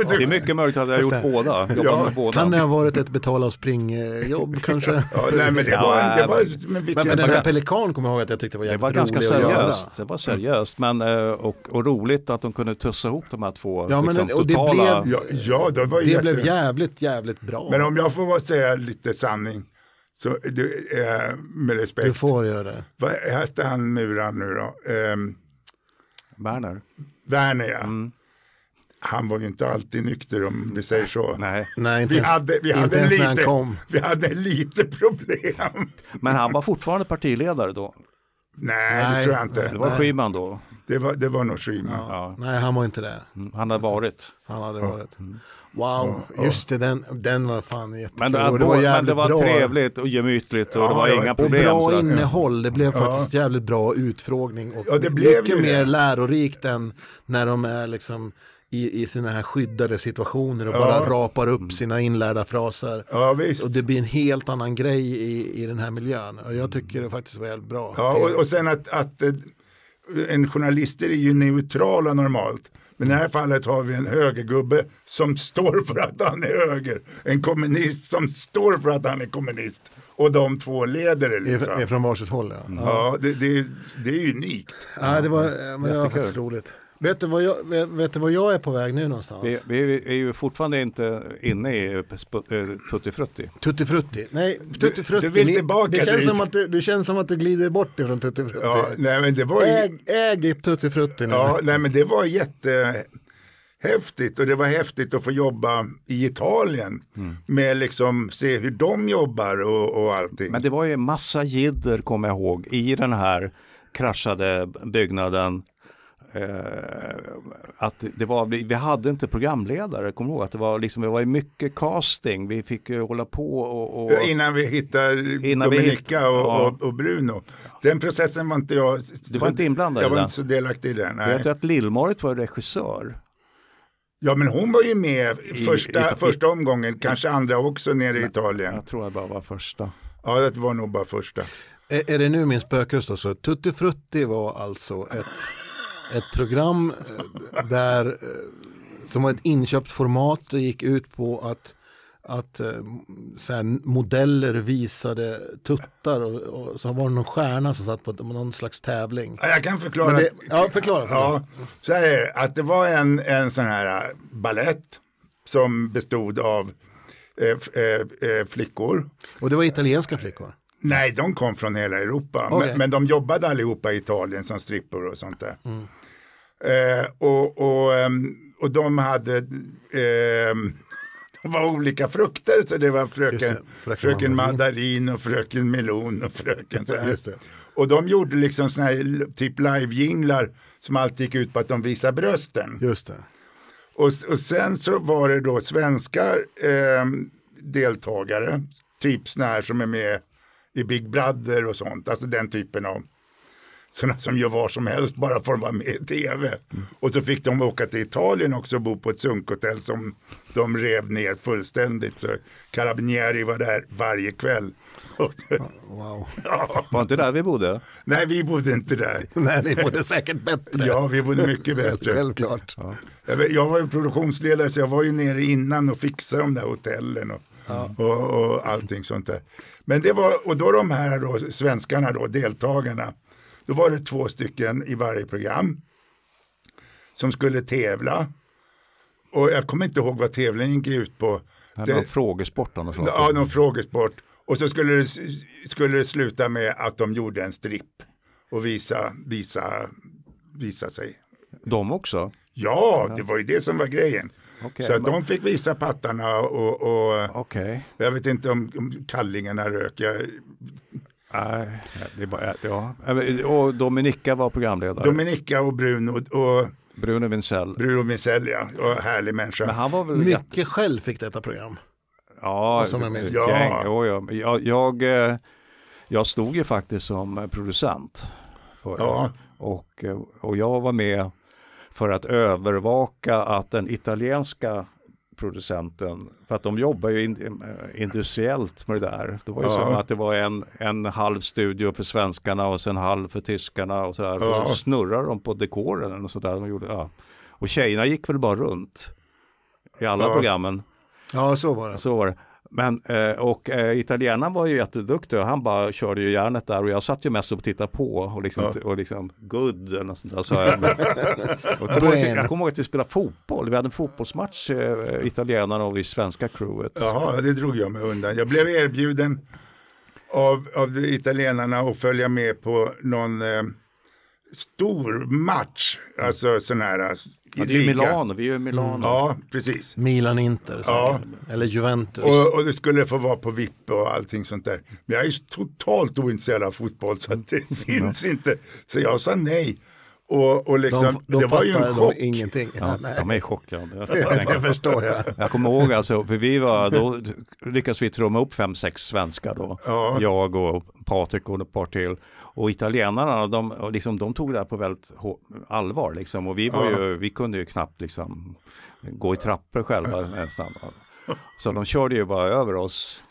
Det är mycket möjligt att jag har gjort båda. Ja, med båda. Kan det ha varit ett betala och spring-jobb kanske? Ja, nej, men det Ja, var, det var, men Men, vilken, men den här Pelikan kommer jag ihåg att jag tyckte var Det jävligt var ganska rolig att göra. seriöst. Det var seriöst men, eh, och, och roligt att de kunde tussa ihop de här två Ja, men liksom, det- och det totala... blev- ja, ja, det var Det jätte... blev jävligt, jävligt bra. Men om jag får vara- säga lite sanning, så du, eh, med respekt. Du får göra det. Vad hette han muran nu då? Ehm, Werner? Werner ja. Mm. Han var ju inte alltid nykter om vi säger så. Nej, Nej, inte Vi ens, hade, vi, inte hade ens när han lite, kom. vi hade lite problem. men han var fortfarande partiledare då. Nej, det Nej. tror jag inte. Det var. Schyman då. Det var, det var nog Schyman. Ja. Nej, han var inte det. Mm, Han har varit. Han hade varit. Wow, just det, den, den var fan jättekul. Men det, Och det var men det var bra. trevligt och gemytligt och Ja, det var var- inga och Och problem. bra sådär. innehåll, det blev faktiskt jävligt bra utfrågning och Ja, det blev mycket ju mer det. lärorikt än när de är liksom i, i sina här skyddade situationer och Ja. bara rapar upp sina inlärda fraser. Ja, visst. Och det blir en helt annan grej i, i den här miljön. Och jag tycker det faktiskt var jävligt bra. Ja, och, och sen att, att eh, en journalister är ju neutrala normalt. Men i det här fallet har vi en högergubbe som står för att han är höger. En kommunist som står för att han är kommunist. Och de två leder det liksom. är från varsitt håll ja. ja. Ja, det, det, det är unikt. ja det var, men det var faktiskt roligt. Vet du, vad jag, vet, vet du vad jag är på väg nu någonstans? Vi, vi är ju fortfarande inte inne i sp- eh, Tutti Frutti. Tutti Frutti. Nej, Tutti Frutti. du vill Ni- tillbaka det, känns dit. som att du, det känns som att du glider bort ifrån Tutti Frutti. Ja, nej, men det var ju... Äg, äg Tutti Frutti nu. Ja, nej, men det var jättehäftigt och det var häftigt att få jobba i Italien med liksom se hur de jobbar och, och allting. Men det var ju massa jidder, kommer jag ihåg, i den här kraschade byggnaden. Eh, att det var, vi, vi hade inte programledare, kommer ihåg att det var, liksom, det var ju mycket casting, vi fick ju hålla på och... och Innan vi hittar Innan vi Dominika hitt- och, ja. och, och Bruno. Den processen var inte jag... Du var inte inblandad Jag i var den? inte så delaktig i den. vet Nej. du att Lill-Marit var regissör? Ja, men hon var ju med I- första, i- första omgången, kanske andra också nere i Italien. Jag tror jag bara var första. Ja, det var nog bara första. Är, är det nu min spökröst då? Så Tutti Frutti var alltså ett, ett program eh, där, eh, som var ett inköpt format. Det gick ut på att, att eh, så här, modeller visade tuttar och, och så var det någon stjärna som satt på någon slags tävling. Ja, jag kan förklara. Det, ja, förklara. Ja, så här är det, att det var en, en sån här ballett som bestod av eh, eh, flickor. Och det var italienska flickor. Nej, de kom från hela Europa. Okej. Men, men de jobbade allihopa i Italien som strippor och sånt där. Mm. Eh, och, och, ehm, och de hade, ehm, de var olika frukter. Så det var fröken, det, fröken fröken mandarin. och fröken melon och fröken så. Och de gjorde liksom såna här typ live-jinglar som alltid gick ut på att de visar brösten. Just det. Och, och sen så var det då svenska eh, deltagare, typ såna här som är med i Big Brother och sånt, alltså den typen av. sådana som gör vad som helst bara för att vara med i tv. Och så fick de åka till Italien också och bo på ett sunkhotell som de rev ner fullständigt. Så Carabinieri var där varje kväll. Wow. Var inte där vi bodde? Nej, vi bodde inte där. Nej, ni bodde säkert bättre. Ja, vi bodde mycket bättre. Självklart. Jag, vet- jag var ju produktionsledare så jag var ju nere innan och fixade de där hotellen och, och, och allting sånt där. Men det var, och då de här då, svenskarna då, deltagarna, då var det två stycken i varje program som skulle tävla. Och jag kommer inte ihåg vad tävlingen gick ut på. Det Det- någon frågesport av något slag. Ja, någon frågesport. Och så skulle det, skulle det sluta med att de gjorde en stripp och visa, visa, visa sig. De också? Ja, det var ju det som var grejen. Okej, så att men- de fick visa pattarna och, och Okej. jag vet inte om, om kallingarna rök. Jag, Nej, det är bara, ja. Och Dominika var programledare. Dominika och Bruno och Bruno Wintzell. Bruno Michel, ja, och härlig människa. Men han var väl jätte... Mycket själv fick detta program. Ja, som jag minns. Ja. ja. jag, jag, eh, jag stod ju faktiskt som producent. För Ja. och, eh, och jag var med för att övervaka att den italienska producenten, för att de jobbar ju in, eh, industriellt med det där. Det var ju Ja. som att det var en, en halv studio för svenskarna och sen halv för tyskarna och sådär. Ja. Och snurrar de på dekoren och sådär. De gjorde, ja. Och tjejerna gick väl bara runt i alla Ja. programmen. Ja, så var det. Så var det. Men, eh, och eh, italienaren var ju jätteduktig och han bara körde ju järnet där och jag satt ju mest och tittade på och liksom, och liksom good eller något sånt där sa jag. och jag, kommer ihåg att- jag kommer ihåg att vi spelade fotboll, vi hade en fotbollsmatch, eh, italienarna och vi svenska crewet. Jaha, det drog jag mig undan. Jag blev erbjuden av, av italienarna att följa med på någon eh, stor match. Alltså sån här. Ja, det är ju. Milano, vi är ju Milano. Ja, precis. Milan-Inter. Ja. Eller Juventus. Och, och det skulle få vara på VIP och allting sånt där. Men jag är ju totalt ointresserad av fotboll så att det finns inte. Så jag sa nej. Och, och liksom, de de det var ju en de chock. ingenting. Ja, Nej. de är chockade. Jag, Det förstår jag. jag kommer ihåg alltså, för vi var, då lyckades vi trumma upp fem, sex svenskar då. Ja. Jag och Patrik och ett par till. Och italienarna, de, och liksom, de tog det här på väldigt allvar liksom. Och vi, var Ja. ju, vi kunde ju knappt liksom gå i trappor själva nästan. Så de körde ju bara över oss.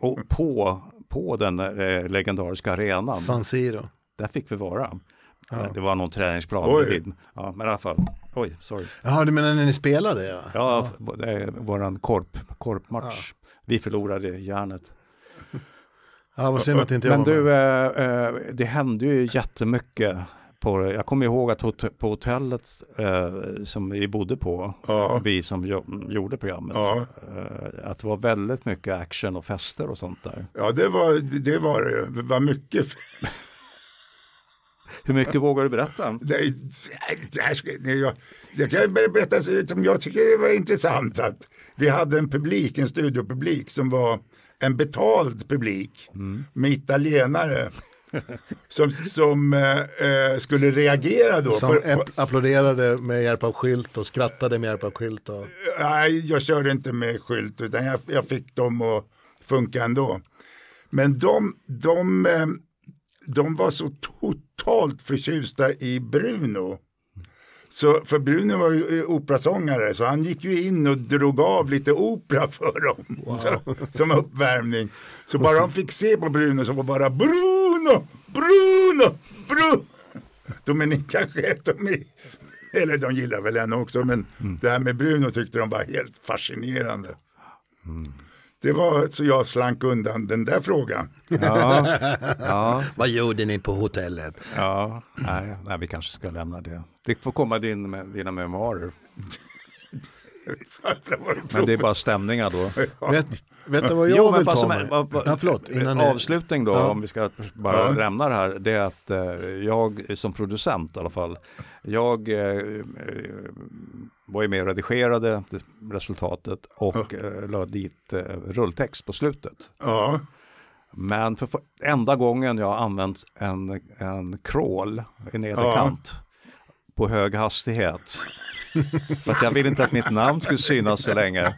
Och på, på den eh, legendariska arenan, San Siro. där fick vi vara. Det var någon träningsplan Oj. Ja, men i alla fall. Oj, sorry. Jaha, du menar när ni spelade? Ja. Ja, det är våran korp, korpmatch. Vi förlorade järnet. Ja, vad synd att inte jag Men du, eh, eh, det hände ju jättemycket. På, det. jag kommer ihåg att hot- på hotellet eh, som vi bodde på, Ja. vi som jo- gjorde programmet, Ja. eh, att det var väldigt mycket action och fester och sånt där. Ja, det var det. Var, det. det var mycket. Hur mycket vågar du berätta? Det, det här ska, det, jag, jag kan ber- berätta som jag tycker det var intressant att vi hade en publik, en studiopublik som var en betald publik med italienare som, som eh, eh, skulle reagera då. Som på, på, app- applåderade med hjälp av skylt och skrattade med hjälp av skylt. Och... nej, jag körde inte med skylt utan jag, jag fick dem att funka ändå. Men de, de, eh, de var så totalt förtjusta i Bruno. Så, för Bruno var ju eh, operasångare så han gick ju in och drog av lite opera för dem så, som uppvärmning. Så bara de fick se på Bruno så var bara Bruno, Bruno, Bruno. Dominika sket de i. Eller de gillar väl henne också men det här med Bruno tyckte de var helt fascinerande. Det var så jag slank undan den där frågan. Ja, ja, Vad gjorde ni på hotellet? ja. Nej, nej, vi kanske ska lämna det. Det får komma din, med dina memoarer. Men det är bara stämningar då. Vet, vet du vad jag Jo, men vill ta mig? Ja, förlåt, innan ni- avslutning då, Ja. om vi ska bara Ja. lämna det här, det är att eh, jag som producent i alla fall, jag eh, eh, var ju med och redigerade resultatet och eh, la dit eh, rulltext på slutet. Ja, Men för, för enda gången jag har använt en, en crawl i nedre Ja. kant på hög hastighet. För att jag vill inte att mitt namn skulle synas så länge.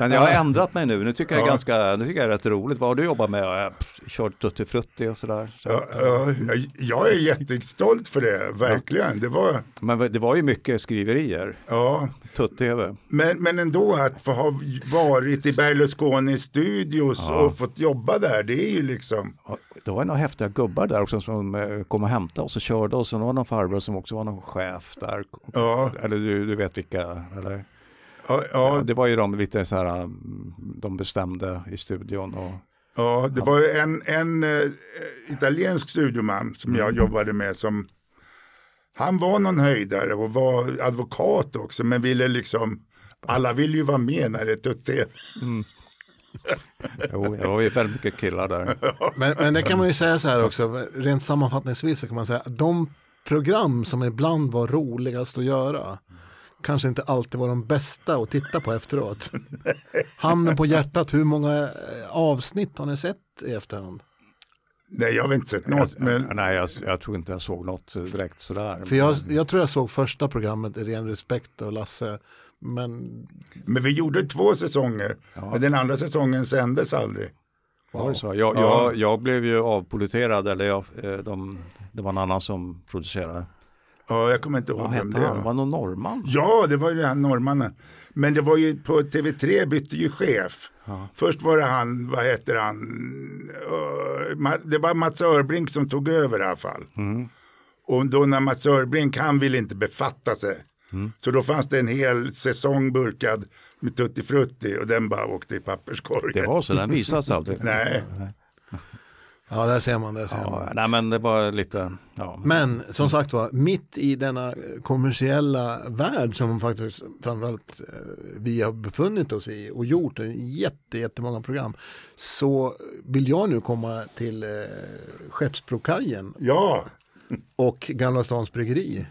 Men jag har ändrat mig nu. Nu tycker jag, Ja. ganska, nu tycker jag det är rätt roligt. Vad har du jobbat med? Jag kört Tutti Frutti och sådär. Så, Ja, ja, jag- är jättestolt för det, verkligen. Det var, Men det var ju mycket skriverier, ja. Tutt-TV. men, men ändå att få ha varit i Berlusconi studios Ja. och fått jobba där, det är ju liksom, Det var några häftiga gubbar där också som eh, kom och hämtade oss och körde oss. Sen var det någon farbror som också var någon chef där. Ja, Eller du, du vet vilka? Eller? ja, Ja, ja, det var ju de lite så här, mm, de bestämde i studion. Och, ja det var ju en, en eh, italiensk studioman som jag jobbade med som, han var någon höjdare och var advokat också, men ville liksom, alla vill ju vara med när det är tutti. jo, det var ju väldigt mycket killar där. Men, men det kan man ju säga så här också, rent sammanfattningsvis så kan man säga att de program som ibland var roligast att göra kanske inte alltid var de bästa att titta på efteråt. Handen på hjärtat, hur många eh, avsnitt har ni sett i efterhand? Nej, jag har inte sett något, men Nej, jag, jag tror inte jag såg något direkt sådär. För jag, jag tror jag såg första programmet i ren respekt och Lasse, men Men vi gjorde två säsonger, men den andra säsongen sändes aldrig. Var ju så. Jag, jag, jag blev ju avpoliterad, eller jag, eh, de, det var en annan som producerade. Ja, jag kommer inte ihåg Vad vem det var. Var någon norrman? Ja, det var ju han norrmannen. Men det var ju på TV3 bytte ju chef. Först var det han, vad heter han, det var Mats Örbrink som tog över i alla fall. Och då när Mats Örbrink, han ville inte befatta sig. Så då fanns det en hel säsong burkad med Tutti Frutti och den bara åkte i papperskorgen. Det var så, den visades aldrig. Nej, ja, där ser man, där ser man. Ja, nej, men det var lite, ja. Men som sagt var, mitt i denna kommersiella värld som faktiskt framförallt eh, vi har befunnit oss i och gjort en jätte, jättemånga program så vill jag nu komma till eh, Skeppsbrokajen ja, och Gamla Stans Bryggeri.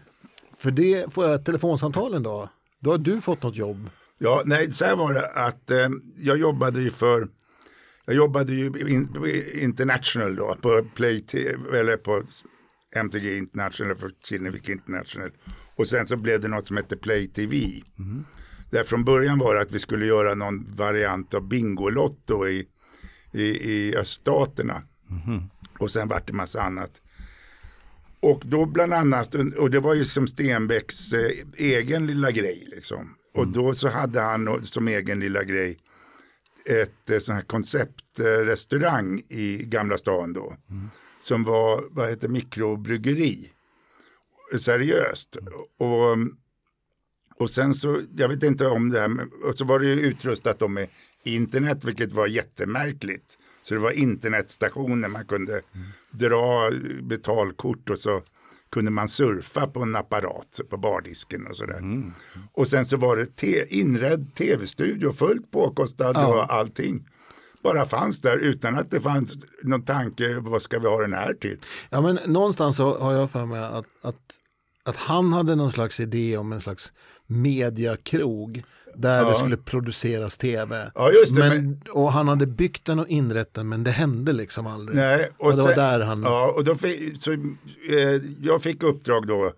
För det får jag ett telefonsamtal en dag. Då har du fått något jobb. Ja, nej, så här var det att eh, jag jobbade ju för, jag jobbade ju in, International då, på Play eller på MTG International, för Kinnevik International. Och sen så blev det något som hette Play TV. Där från början var det att vi skulle göra någon variant av Bingolotto i, i, i öststaterna. Och sen vart det massa annat. Och då bland annat, och det var ju som Stenbecks eh, egen lilla grej liksom. Och då så hade han som egen lilla grej ett eh, sån här konceptrestaurang i Gamla stan då. Som var, vad heter mikrobryggeri. Seriöst. Och, och sen så, jag vet inte om det här, men- och så var det ju utrustat då med internet, vilket var jättemärkligt. Så det var internetstationer, man kunde dra betalkort och så kunde man surfa på en apparat på bardisken och sådär. Och sen så var det te- inredd tv-studio, fullt påkostad och allting. Bara fanns där utan att det fanns någon tanke, vad ska vi ha den här till? Ja, men någonstans så har jag för mig att, att, att han hade någon slags idé om en slags mediakrog där det skulle produceras tv. Ja, det, men, Och han hade byggt den och inrett den men det hände liksom aldrig. Nej, och, det var sen- där han... Ja, och då fick, så, eh, jag fick uppdrag då.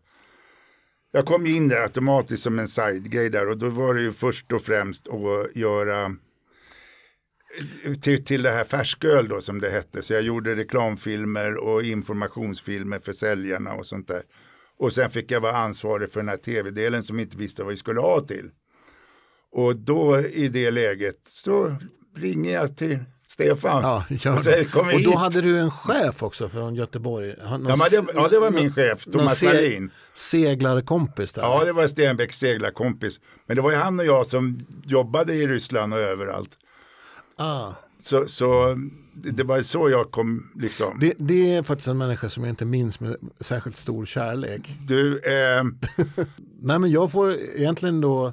Jag kom ju in där automatiskt som en sidegrej där och då var det ju först och främst att göra till, till det här färsköl då som det hette. Så jag gjorde reklamfilmer och informationsfilmer för säljarna och sånt där. Och sen fick jag vara ansvarig för den här tv-delen som inte visste vad vi skulle ha till. Och då i det läget så ringer jag till Stefan. Ja, gör och säger, kom och då hade du en chef också från Göteborg. Någon Ja, det, ja, det var min chef, Thomas se- Wallin. Seglarkompis där. Ja, det var Stenbecks seglarkompis. Men det var ju han och jag som jobbade i Ryssland och överallt. ah. Så, så det, det var så jag kom liksom. det, det är faktiskt en människa som jag inte minns med särskilt stor kärlek. Du, eh, Nej men jag får egentligen då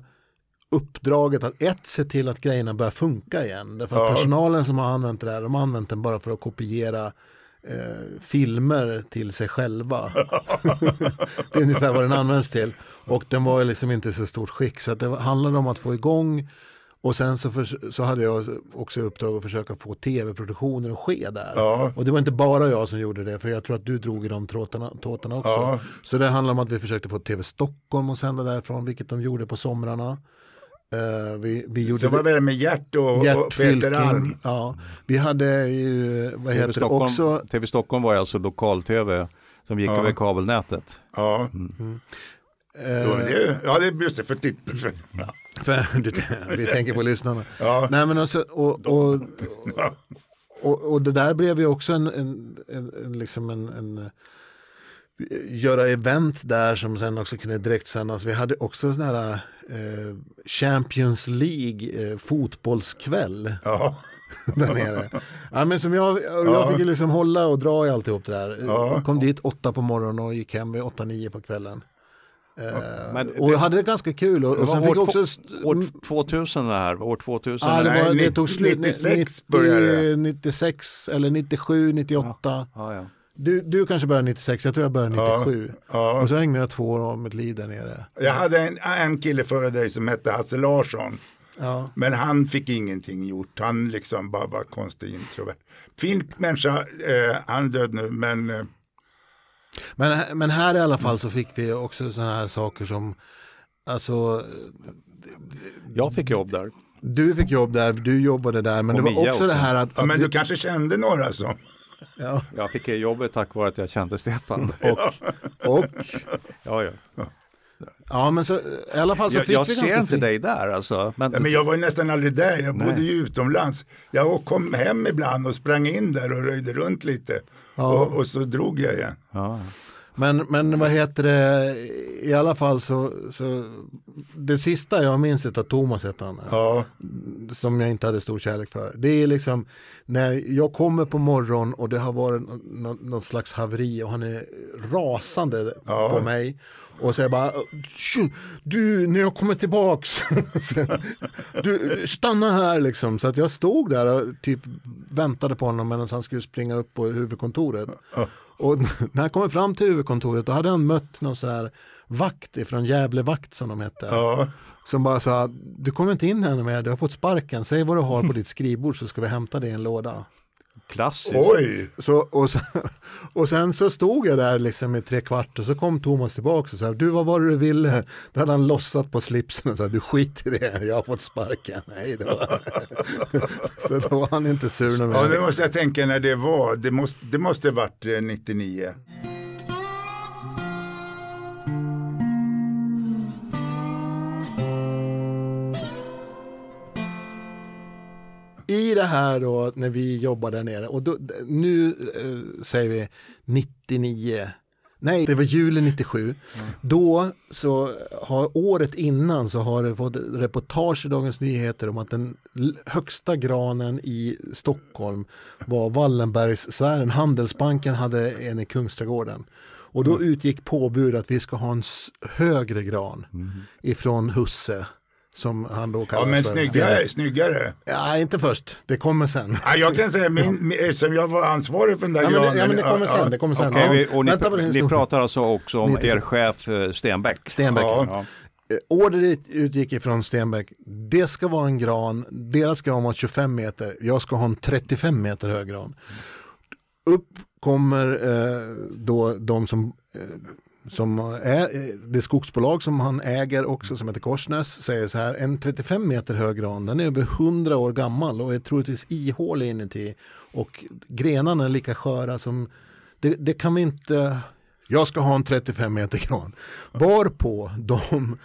uppdraget att ett se till att grejerna börjar funka igen. Därför att Ja. personalen som har använt det där, de har använt den bara för att kopiera eh, filmer till sig själva. det är ungefär vad den används till. Och den var liksom inte så stort skick. Så det handlade om att få igång och sen så, för, så hade jag också i uppdrag att försöka få tv-produktioner att ske där. Ja. Och det var inte bara jag som gjorde det, för jag tror att du drog i de tråtarna, tåtarna också. Ja. Så det handlar om att vi försökte få TV Stockholm att sända därifrån, vilket de gjorde på somrarna. Eh, vi, vi gjorde Så var det med Gert och, och Gert Peter Alm. Ja. Vi hade ju, vad TV heter Stockholm, också TV Stockholm var alltså lokal-tv som gick Ja. över kabelnätet. Ja, eh, då, det, ja, det är just det för titt. För, vi tänker på lyssnarna. Ja. Nej, men alltså, och, och, och, och det där blev ju också en, en, en, en, liksom en, en göra event där som sen också kunde direktsändas. Vi hade också sån här eh, Champions League eh, fotbollskväll Ja. där nere. Ja, men som jag, jag Ja. fick ju liksom hålla och dra i alltihop det där. Ja. Jag kom dit åtta på morgonen och gick hem vid åtta, nio på kvällen. Eh, Men och det- hade det ganska kul. Och, Det och sen år, fick jag två, också... år 2000 det här, år 2000. Ja, det, Nej, var, det nitt- tog slut 96 90, började det. 96 eller 97, 98. ja, ja. Du, du kanske började 96, jag tror jag började Ja. 97. Ja. Och så ägnade jag två år av mitt liv där nere. Jag hade en, en kille före dig som hette Hasse Larsson. Ja. Men han fick ingenting gjort. Han liksom bara var konstig introvert. Fin människa, eh, han är död nu, men eh, Men, men här i alla fall så fick vi också sådana här saker som, alltså, Jag fick jobb där. du fick jobb där, du jobbade där, men Och det var Mia också, också. det här att, ja, att men du, du kanske kände några som. Ja, Jag fick jobbet tack vare att jag kände Stefan. och, och, Ja, ja. ja men så i alla fall så Jag, fick jag vi ser ganska inte fint. dig där alltså. Men, Ja, men jag var ju nästan aldrig där, jag bodde Nej. ju utomlands. Jag kom hem ibland och sprang in där och röjde runt lite. Ja. Och, och så drog jag igen. ja. Men, men vad heter det, i alla fall så, så det sista jag minns av Thomas hette han, Ja, som jag inte hade stor kärlek för. Det är liksom när jag kommer på morgon och det har varit någon, någon slags haveri och han är rasande Ja. på mig. Och så jag bara, "Tju, du, när jag kommer tillbaks, du, stanna här liksom. Så att jag stod där och typ väntade på honom medan han skulle springa upp på huvudkontoret. Och när han kommer fram till huvudkontoret då hade han mött någon så här vakt ifrån Gävle vakt som de hette. ja, Som bara sa, du kommer inte in här med, du har fått sparken, säg vad du har på ditt skrivbord så ska vi hämta det i en låda. Klassiskt. oj. Så, och, så, och sen så stod jag där liksom i tre kvart och så kom Thomas tillbaka och sa, du vad var det du ville? Då hade han lossat på slipsen och sa, du skit i det, jag har fått sparken. Nej, det var... så då var han inte sur Ja, det måste jag tänka när det var. Det måste, det måste varit eh, 99. Det här då när vi jobbar där nere och då, nu eh, säger vi 99 Nej, det var juli 97. Då så har året innan så har det fått reportage i Dagens Nyheter om att den högsta granen i Stockholm var Wallenbergssfären. Handelsbanken hade en i Kungsträdgården. Och då utgick påbud att vi ska ha en högre gran ifrån Husse. Som han då Ja, kallas men för. snyggare, snyggare. Ja, inte först. Det kommer sen. Ja, jag kan säga, min, eftersom jag var ansvarig för den där Ja, men det, granen. ja, men det kommer ja, sen. Det kommer sen. Ja, vi, och ni, din ni pratar alltså också om 90. er chef eh, Stenbeck. Stenbeck. Ja. Ja. Eh, Order utgick ifrån Stenbeck. Det ska vara en gran. Deras gran var 25 meter. Jag ska ha en 35 meter hög gran. Upp kommer eh, då de som eh, som är det skogsbolag som han äger också som heter Korsnäs säger så här en 35 meter hög gran den är över 100 år gammal och är troligtvis ihålig inuti. Och grenarna är lika sköra som det, det kan vi inte jag ska ha en 35 meter gran. Varpå de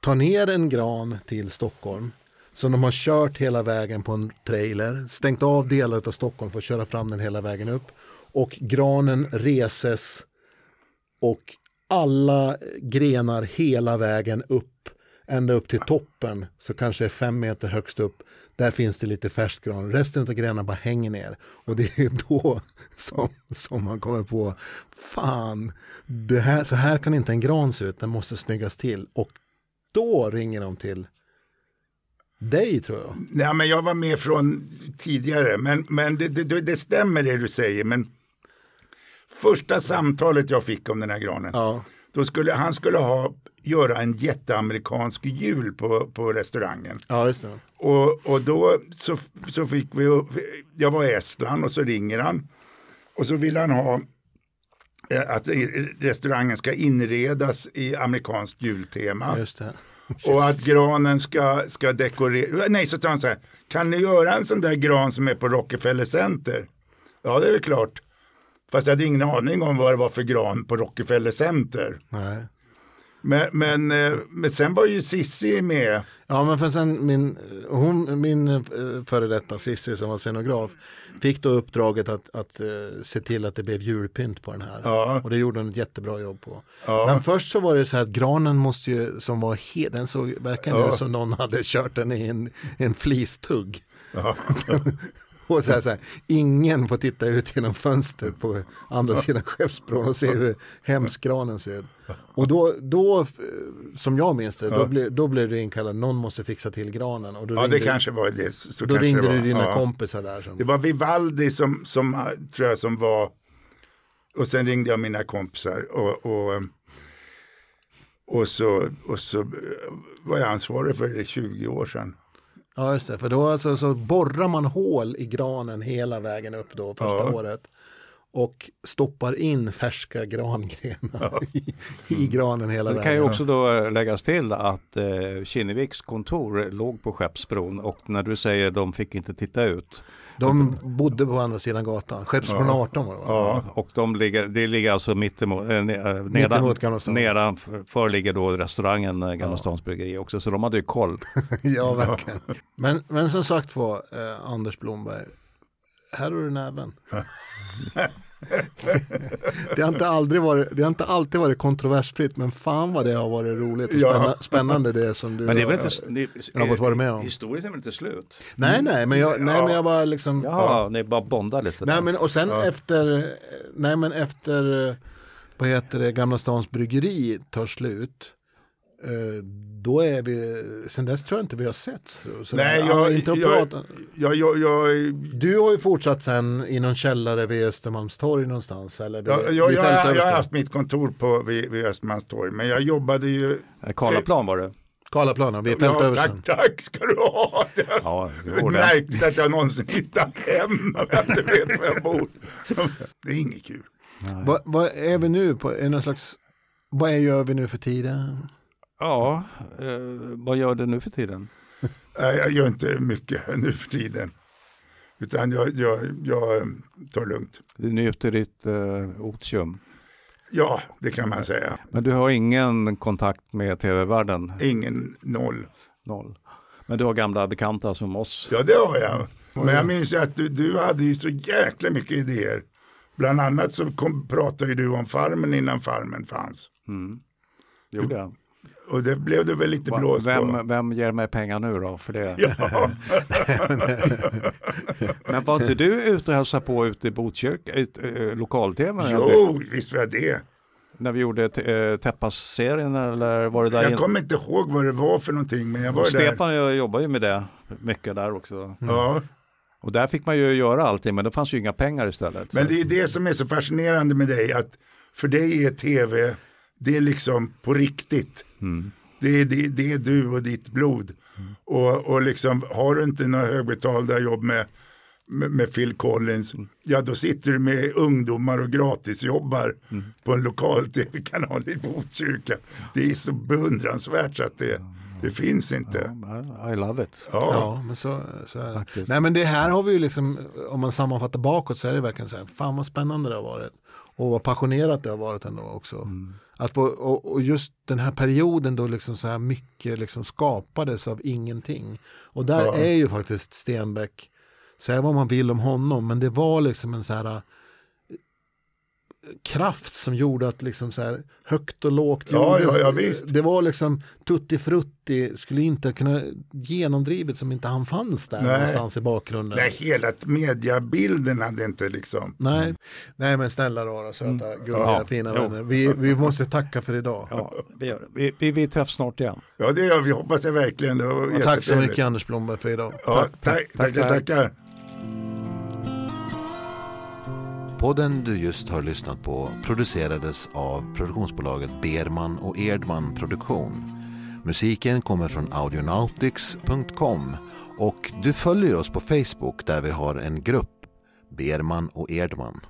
tar ner en gran till Stockholm som de har kört hela vägen på en trailer stängt av delar av Stockholm för att köra fram den hela vägen upp. Och granen reses och alla grenar hela vägen upp ända upp till toppen så kanske är fem meter högst upp där finns det lite färskt gran. Resten av grenarna bara hänger ner. Och det är då som, som man kommer på, fan, det här, så här kan inte en gran se ut, den måste snyggas till. Och då ringer de till dig tror jag. Nej, men jag var med från tidigare, men, men det, det, det stämmer det du säger. Men första samtalet jag fick om den här granen, Ja, då skulle han skulle ha, göra en jätteamerikansk jul på, på restaurangen. ja just det. Och, och då så, så fick vi, jag var i Estland och så ringer han. Och så vill han ha eh, att restaurangen ska inredas i amerikanskt jultema. Just det. Och att granen ska, ska dekorera. Nej, så tar han så här. Kan ni göra en sån där gran som är på Rockefeller Center? Ja, det är väl klart. Fast jag hade ingen aning om vad det var för gran på Rockefeller Center. Nej. Men, men, eh, men sen var ju Sissi med. Ja, men för sen min, hon, min eh, före detta Cissi som var scenograf fick då uppdraget att, att uh, se till att det blev julpynt på den här. Ja. Och det gjorde hon ett jättebra jobb på. Ja. Men först så var det så här att granen måste ju, som var helt, den såg verkligen Ja. ut som någon hade kört den i en, en flistugg. Ja. Och så här, så här, ingen får titta ut genom fönstret på andra sidan Skeppsbron och se hur hemsk granen ser ut. Och då, då som jag minns det, då, blev, då blev det inkallad, någon måste fixa till granen. Och då ja, ringde, det kanske var det. Så då ringde det var. du dina ja. kompisar där. Som, Det var Vivaldi som, som eh, tror jag som var. Och sen ringde jag mina kompisar. Och, och, och, så, och så eh, var jag ansvarig för det 20 år sedan. Ja, just det. För då alltså, så borrar man hål i granen hela vägen upp då första Ja. året. Och stoppar in färska grangrenar i, i granen hela Det vägen. kan ju också då läggas till att eh, Kinneviks kontor låg på Skeppsbron och när du säger de fick inte titta ut. De bodde på andra sidan gatan, Skeppsbron 18 var det va? Ja, Och de ligger, det ligger alltså mittemot, eh, eh, nedan, Mittemot Gamla stan. nedanför ligger då restaurangen eh, Gamla Stans Bryggeri också så de hade ju koll. ja, verkligen. Men, men som sagt var, eh, Anders Blomberg, här har du näven. det, har inte aldrig varit, det har inte alltid varit kontroversfritt, men fan vad det har varit roligt och Ja. spännande, det som du Men det är väl har- inte, det, har fått vara med om. Historien är väl inte slut? Nej, nej, men jag, nej, men jag bara liksom... Ja, ni bara bondar lite. Nej där. men och sen efter, nej men efter, eh, vad heter det, Gamla Stans Bryggeri tar slut. Eh, Då är vi, sen dess tror jag inte vi har sett. Så, så Nej, jag, jag, inte jag, pratat. jag, jag, jag, Du har ju fortsatt sen i någon källare vid Östermalmstorg någonstans. Eller vid, jag, jag, vid jag, jag har haft mitt kontor på, vid, vid Östermalmstorg, men jag jobbade ju... Eh, Karlaplan var det. Karlaplanen, vid Ja, Fältöversten. tack, tack ska du ha. Ja, är märkligt att jag någonsin hittar hem när jag inte vet var jag bor. Det är inget kul. Vad, vad är vi nu på, är någon slags, vad är, gör vi nu för tiden? Ja, eh, vad gör du nu för tiden? Jag gör inte mycket nu för tiden. Utan jag, jag, jag eh, tar det lugnt. Du njuter ditt eh, otium. Ja, det kan man säga. Men du har ingen kontakt med tv-världen? Ingen noll. Noll. Men du har gamla bekanta som oss? Ja, det har jag. Men jag minns att du, du hade ju så jäkla mycket idéer. Bland annat så kom, pratade ju du om farmen innan farmen fanns. Mm. Gjorde jag. Och det blev det väl lite Va- blåst på. Vem, ger mig pengar nu då för det? Ja, Men var inte du ute och hälsade på ute i Botkyrka, ut, eh, lokal-tv? jo, visst var jag det. När vi gjorde uh, Teppas-serien eller var det där? Jag in- kommer inte ihåg vad det var för någonting, men jag var och där. Stefan och jag jobbar ju med det mycket där också. Ja, Och där fick man ju göra allting men det fanns ju inga pengar istället. men det är det som är så fascinerande med dig, att för dig är tv, det är liksom på riktigt. Mm. Det är, det, det är du och ditt blod. Och, och liksom, har du inte några högbetalda jobb med, med, med Phil Collins, ja då sitter du med ungdomar och gratisjobbar på en lokal tv-kanal i Botkyrka. Det är så beundransvärt så att det, det finns inte. I love it. Ja, Ja, men så, så är det. Nej, men det här har vi ju liksom, om man sammanfattar bakåt så är det verkligen så här, fan vad spännande det har varit. Och vad passionerat det har varit ändå också. Att få, och, och just den här perioden då liksom så här mycket liksom skapades av ingenting. Och där Ja. är ju faktiskt Stenbeck, säga vad man vill om honom, men det var liksom en så här kraft som gjorde att liksom så här högt och lågt Ja, ja, ja, visst. Det var liksom tutti frutti skulle inte kunna genomdrivet som inte han fanns där Nej. någonstans i bakgrunden. Nej, hela mediebilden hade inte liksom. Nej, Nej men snälla rara, söta, gulliga, Ja, fina jo. vänner. Vi, vi måste tacka för idag. Ja, vi, gör det. vi, vi, vi träffas snart igen. Ja, det gör vi. Hoppas jag verkligen. Det var Och tack så mycket Anders Blomberg för idag. Ja, tack, tack, tackar, tackar. tackar. Podden du just har lyssnat på producerades av produktionsbolaget Berman och Erdman Produktion. Musiken kommer från audionautics.com och du följer oss på Facebook där vi har en grupp, Berman och Erdman.